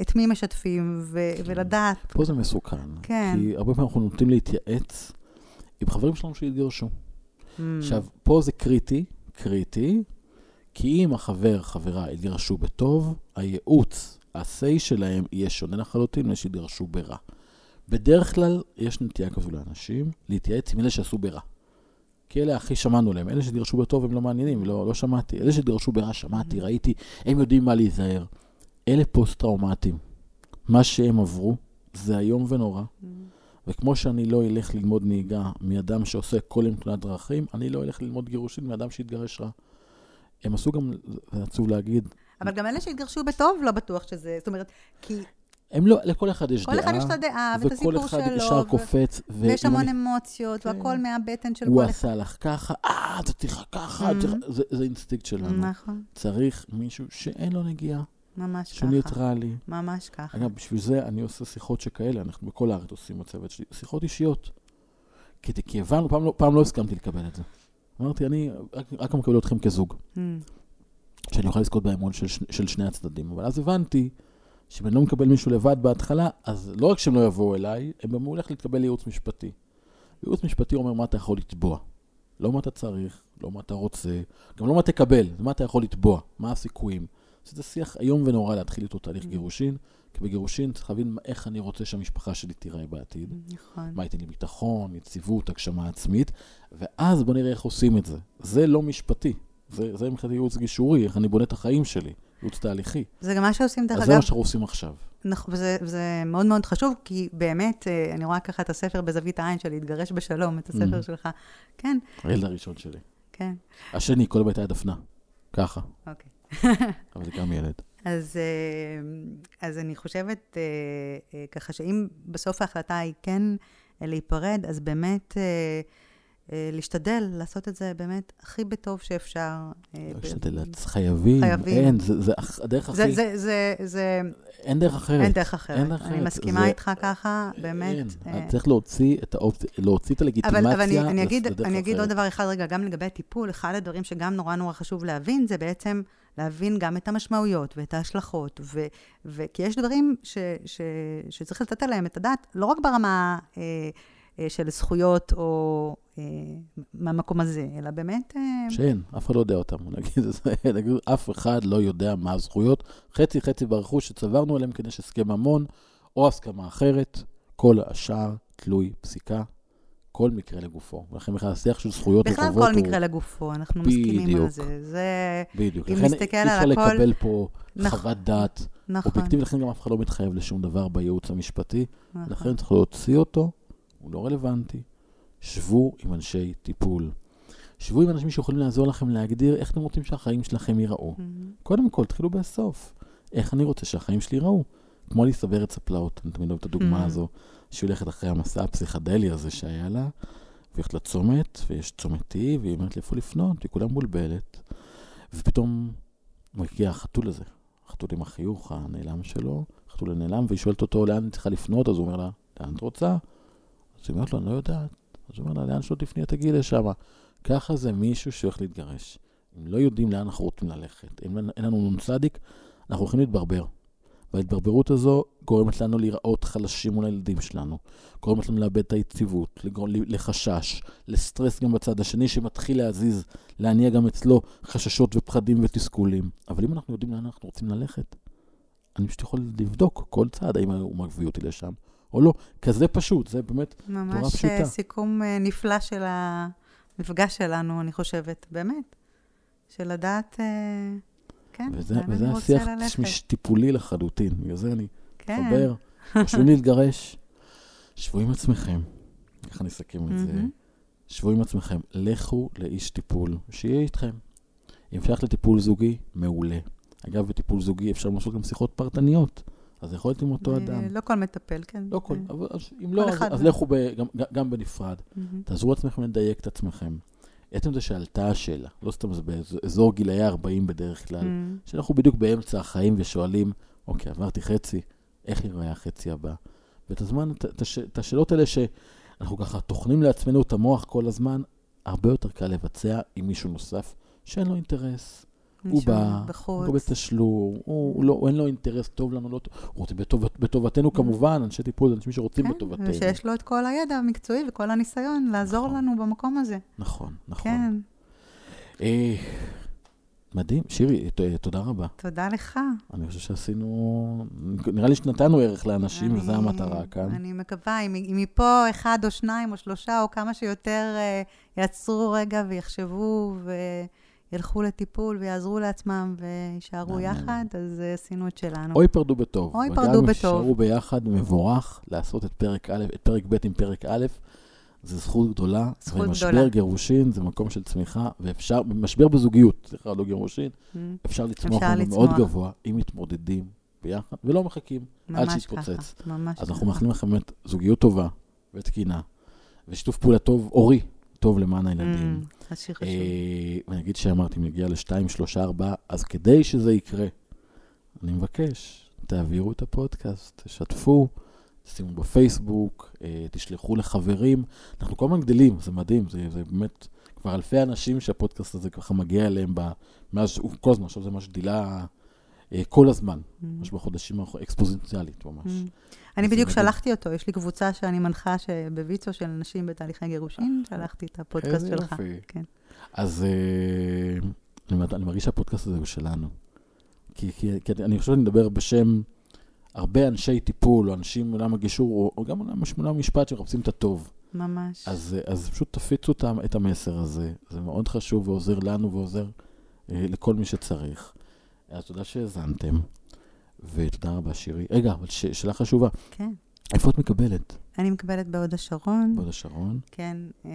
את מי משתפים, ו- ולדעת. פה זה מסוכן. כן. כי הרבה פעמים אנחנו נוטים להתייעץ עם חברים שלנו שהתגרשו. Mm, עכשיו, פה זה קריטי, קריטי, כי אם החבר, חברה, התגרשו בטוב, הייעוץ, ה-say שלהם יהיה שונה לחלוטין מאלה שהתגרשו ברע. בדרך כלל יש נטייה כזו לאנשים להתייעץ עם אלה שעשו ברע. כי אלה הכי שמענו להם. אלה שהתגרשו בטוב הם לא מעניינים, לא, לא שמעתי. אלה שהתגרשו ברע, שמעתי, ראיתי, הם יודעים מה להיזהר. אלה פוסט-טראומטיים. מה שהם עברו זה איום ונורא. mm, וכמו שאני לא אלך ללמוד נהיגה מאדם שעושה כל יום תאונת דרכים, אני לא אלך ללמוד גירושין מאדם שהתגרש רע. הם עשו גם, זה עצוב להגיד, אבל גם אלה שהתגרשו בטוב, לא בטוח שזה... זאת אומרת, כי הם לא, לכל אחד יש כל דעה, אחד יש את הדעה, ואת הסיפור וכל אחד שלו, ישר ו- קופץ, ויש ואם המון אני- אמוציות, כן. והכל מהבטן של הוא כל אחד. עשה לך ככה, אה, אתה צריך ככה, Mhm. צריך- זה זה אינסטינקט שלנו. נכון, צריך מישהו שאין לו נגיעה, ממש שהוא ככה. ניטרלי. ממש ככה. אגב, בשביל זה אני עושה שיחות שכאלה, אנחנו בכל הארץ עושים בצוות שלי, שיחות אישיות. כי, כי הבנו, פעם לא, פעם לא הסכמתי לקבל את זה. אמרתי, אני רק, רק מקבל אתכם כזוג, Mm, שאני אוכל לזכות באמון של, של שני הצדדים. אבל אז הבנתי שאם אני לא מקבל מישהו לבד בהתחלה, אז לא רק שהם לא יבואו אליי, הם גם הולכים לקבל ייעוץ משפטי. ייעוץ משפטי אומר מה אתה יכול לתבוע. לא מה אתה צריך, לא מה אתה רוצה, גם לא מה תקבל, זה מה אתה יכול לתבוע, מה הסיכויים. שזה שיח איום ונורא להתחיל איתו תהליך Mm. גירושין, כי בגירושין צריך להבין איך אני רוצה שהמשפחה שלי תיראה בעתיד. נכון. מה ייתן לי ביטחון, יציבות, הגשמה עצמית, ואז בוא נראה איך עושים את זה. זה לא משפטי, זה, זה מבחינת ייעוץ גישורי, איך אני בונה את החיים שלי, ייעוץ תהליכי. זה גם מה שעושים, דרך אז זה אגב, מה שאנחנו עושים עכשיו. נכון, וזה, וזה מאוד מאוד חשוב, כי באמת, אה, אני רואה ככה את הספר בזווית העין שלי, להתגרש בשלום, את הספר Mhm. שלך. כן, הילד הראשון שלי. כן, השני, כל הבית היה דפנה. ככה, אוקיי. אבל זה גם ילד. אז, אה, אז אני חושבת אה, אה, ככה שאם בסוף ההחלטה היא כן להיפרד, אז באמת להשתדל לעשות את זה באמת הכי בטוב שאפשר. ב- להשתדל, חייבים, חייבים. אין, זה, זה הדרך הכי, זה, זה, זה, אין דרך אחרת. אין דרך אחרת. אין דרך אני אחרת. מסכימה זה- איתך ככה, באמת. אין, אה, צריך להוציא את האופציה, להוציא את אבל, הלגיטימציה אבל אני, אני, אגיד, אני אגיד אחרת. עוד דבר אחד רגע, גם לגבי הטיפול, אחד הדברים שגם נורא נורא חשוב להבין, זה בעצם להבין גם את המשמעויות ואת ההשלכות, ו, ו, כי יש דברים ש, ש, שצריך לתת עליהם את הדעת, לא רק ברמה אה, אה, של זכויות או אה, מהמקום הזה, אלא באמת... אה, שאין, אף אחד לא יודע אותם. נגיד, נגיד, אף אחד לא יודע מה הזכויות. חצי חצי ברכוש שצברנו עליהם כדי שהסכם ממון, או הסכמה אחרת, כל השאר תלוי פסיקה, כל מקרה לגופו. ולכן בכלל השיח של זכויות בכלל וחובות כל הוא... מקרה לגופו, אנחנו מסכימים על בדיוק. זה. זה בדיוק. אם לכן נסתכל אי אפשר על הכל- לקבל פה נכון. חוות דעת נכון. אובייקטיבית, לכן גם אף אחד לא מתחייב לשום דבר בייעוץ המשפטי. נכון. לכן צריך להוציא אותו, הוא לא רלוונטי. שבו עם אנשי טיפול. שבו עם אנשים שיכולים לעזור לכם להגדיר איך אתם רוצים שהחיים שלכם ייראו. מהמם. קודם כל, תתחילו בסוף. איך אני רוצה שהחיים שלי ייראו? כמו ליסה בארץ הפלאות, אני תמיד אוהב את הדוגמה Mm. הזו, שהיא הולכת אחרי המסע הפסיכדלי הזה שהיה לה, והיא הולכת לצומת, ויש צומת T, והיא אומרת לי איפה לפנות, היא כולה מבולבלת. ופתאום מגיע החתול הזה, החתול עם החיוך הנעלם שלו, החתול הנעלם, והיא שואלת אותו לאן היא צריכה לפנות, אז הוא אומר לה, לאן את רוצה? אז היא אומרת לו, אני לא יודעת. אז הוא אומר לה, לאן שלא תפני, תגיעי לשם. ככה זה מישהו שהולך להתגרש. אם לא יודעים לאן אנחנו רוצים ללכת, אם אין לנו נ"צ, אנחנו הולכים להתברבר. וההתברברות הזו גורמת לנו להיראות חלשים מול הילדים שלנו, גורמת לנו לאבד את היציבות, לחשש, לסטרס גם בצד השני שמתחיל להזיז, להניע גם אצלו חששות ופחדים ותסכולים. אבל אם אנחנו יודעים לאן אנחנו רוצים ללכת, אני פשוט יכול לבדוק כל צעד, האם הוא מביא אותי לשם או לא. כזה פשוט, זה באמת תורה ממש פשוטה. אה, סיכום אה, נפלא של המפגש שלנו, אני חושבת, באמת. של לדעת, אה, כן, וזה, וזה השיח. תשמיש טיפולי לחלוטין, בגלל זה אני כן. מתחבר, חושבים להתגרש, שבו עם עצמכם, איך אני אסכם את זה? שבו עם עצמכם, לכו לאיש טיפול, שיהיה איתכם. אם אפשר לטיפול זוגי, מעולה. אגב, בטיפול זוגי אפשר לעשות גם שיחות פרטניות, אז יכול להיות עם אותו אדם. לא כל מטפל, כן. לא כל, אה, אבל אם לא, אז, לכו גם, בנפרד. תעזרו לעצמכם לדייק את עצמכם. עצם זה שעלתה השאלה, לא סתם זה באזור גילאי 40 בדרך כלל, מהמם. שאנחנו בדיוק באמצע החיים ושואלים, אוקיי, עברתי חצי, איך ייראה החצי הבא? ואת הזמן, את השאלות האלה שאנחנו ככה טוחנים לעצמנו את המוח כל הזמן, הרבה יותר קל לבצע עם מישהו נוסף שאין לו אינטרס. הוא בא, בחוץ. הוא בתשלום, הוא, הוא לא, אין לו אינטרס טוב לנו, לא טוב, הוא רוצה בטוב, בטובתנו כמובן, אנשי טיפול אנשים שרוצים כן, בטובתנו. ושיש לו את כל הידע המקצועי וכל הניסיון לעזור נכון. לנו במקום הזה. נכון, נכון. כן, אה, מדהים. שירי, תודה רבה. תודה לך. אני חושב שעשינו, נראה לי שנתנו ערך לאנשים, וזו המטרה כאן. אני מקווה, אם, אם מפה אחד או שניים או שלושה, או כמה שיותר אה, יעצרו רגע ויחשבו וילכו לטיפול ויעזרו לעצמם ויישארו. יחד, אז אה, עשינו את שלנו. או ייפרדו בטוב. או ייפרדו בטוב. יישארו ביחד, מבורך, לעשות את פרק א', את פרק ב' עם פרק א', זו זכות גדולה. זכות ומשבר גדולה. גירושין זה מקום של צמיחה, ואפשר, משבר בזוגיות, סליחה, לא גירושין, Mm, אפשר לצמוח אפשר מאוד. גבוה, אם מתמודדים ביחד, ולא מחכים. ממש שיתפוצץ. ככה, ממש אז אנחנו. מאחלים לכם באמת זוגיות טובה ותקינה, ושיתוף פעולה טוב, אורי, טוב למען הילדים. חשוב. אה, ואני אגיד שאמרתי, נגיע ל-2, 3, 4, אז כדי שזה יקרה, אני מבקש, תעבירו את הפודקאסט, תשתפו, תשימו בפייסבוק, אה, תשלחו לחברים. אנחנו כל הזמן גדלים, זה מדהים, זה, זה באמת כבר אלפי אנשים שהפודקאסט הזה ככה מגיע אליהם ב, מאז כל הזמן, עכשיו זה ממש גדילה כל הזמן, Mm. ממש בחודשים האחרונים, אקספוזיציאלית ממש. Mm. אני בדיוק. שלחתי אותו, יש לי קבוצה שאני מנחה בוויצו של נשים בתהליכי גירושין, שלחתי את הפודקאסט איזה שלך. יופי. כן. אז אה, אני, מרגיש שהפודקאסט הזה הוא שלנו. כי, אני חושב שאני מדבר בשם הרבה אנשי טיפול, או אנשים מעולם הגישור, או, גם עולם עולם המשפט שמחפשים את הטוב. ממש. אז, אה, אז פשוט תפיצו את המסר הזה, זה מאוד חשוב ועוזר לנו ועוזר אה, לכל מי שצריך. אז תודה שהאזנתם, ותודה רבה שירי. רגע, אבל ש, שאלה חשובה, כן. איפה את מקבלת? אני מקבלת בהוד השרון, בהוד השרון? כן, אה,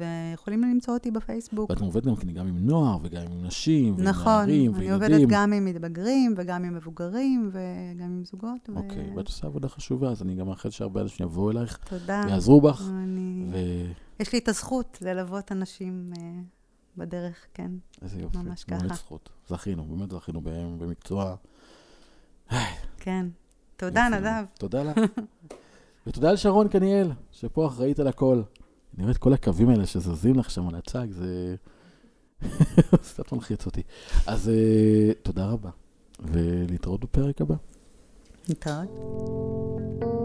ויכולים למצוא אותי בפייסבוק. ואת עובדת גם, גם עם נוער, וגם עם נשים, ועם נכון, נערים, אני וילדים. עובדת גם עם מתבגרים וגם עם מבוגרים וגם עם זוגות. ו- אוקיי, ואת עושה עבודה חשובה, אז אני גם מאחל שהרבה אנשים יבואו אלייך, תודה. יעזרו בך, אני... ואיזה יש לי את הזכות ללוות אנשים אה, בדרך, כן. יופי, ממש ככה. זכות. זכינו, באמת זכינו בהם במקצוע. כן. תודה. נדב. תודה לך. ותודה לשרון קניאל, שפה אחראית על הכל. אני רואה את כל הקווים האלה שזזים לך שם על הצג, זה קצת מלחיץ אותי. אז אה, תודה רבה, ולהתראות בפרק הבא. נתראות.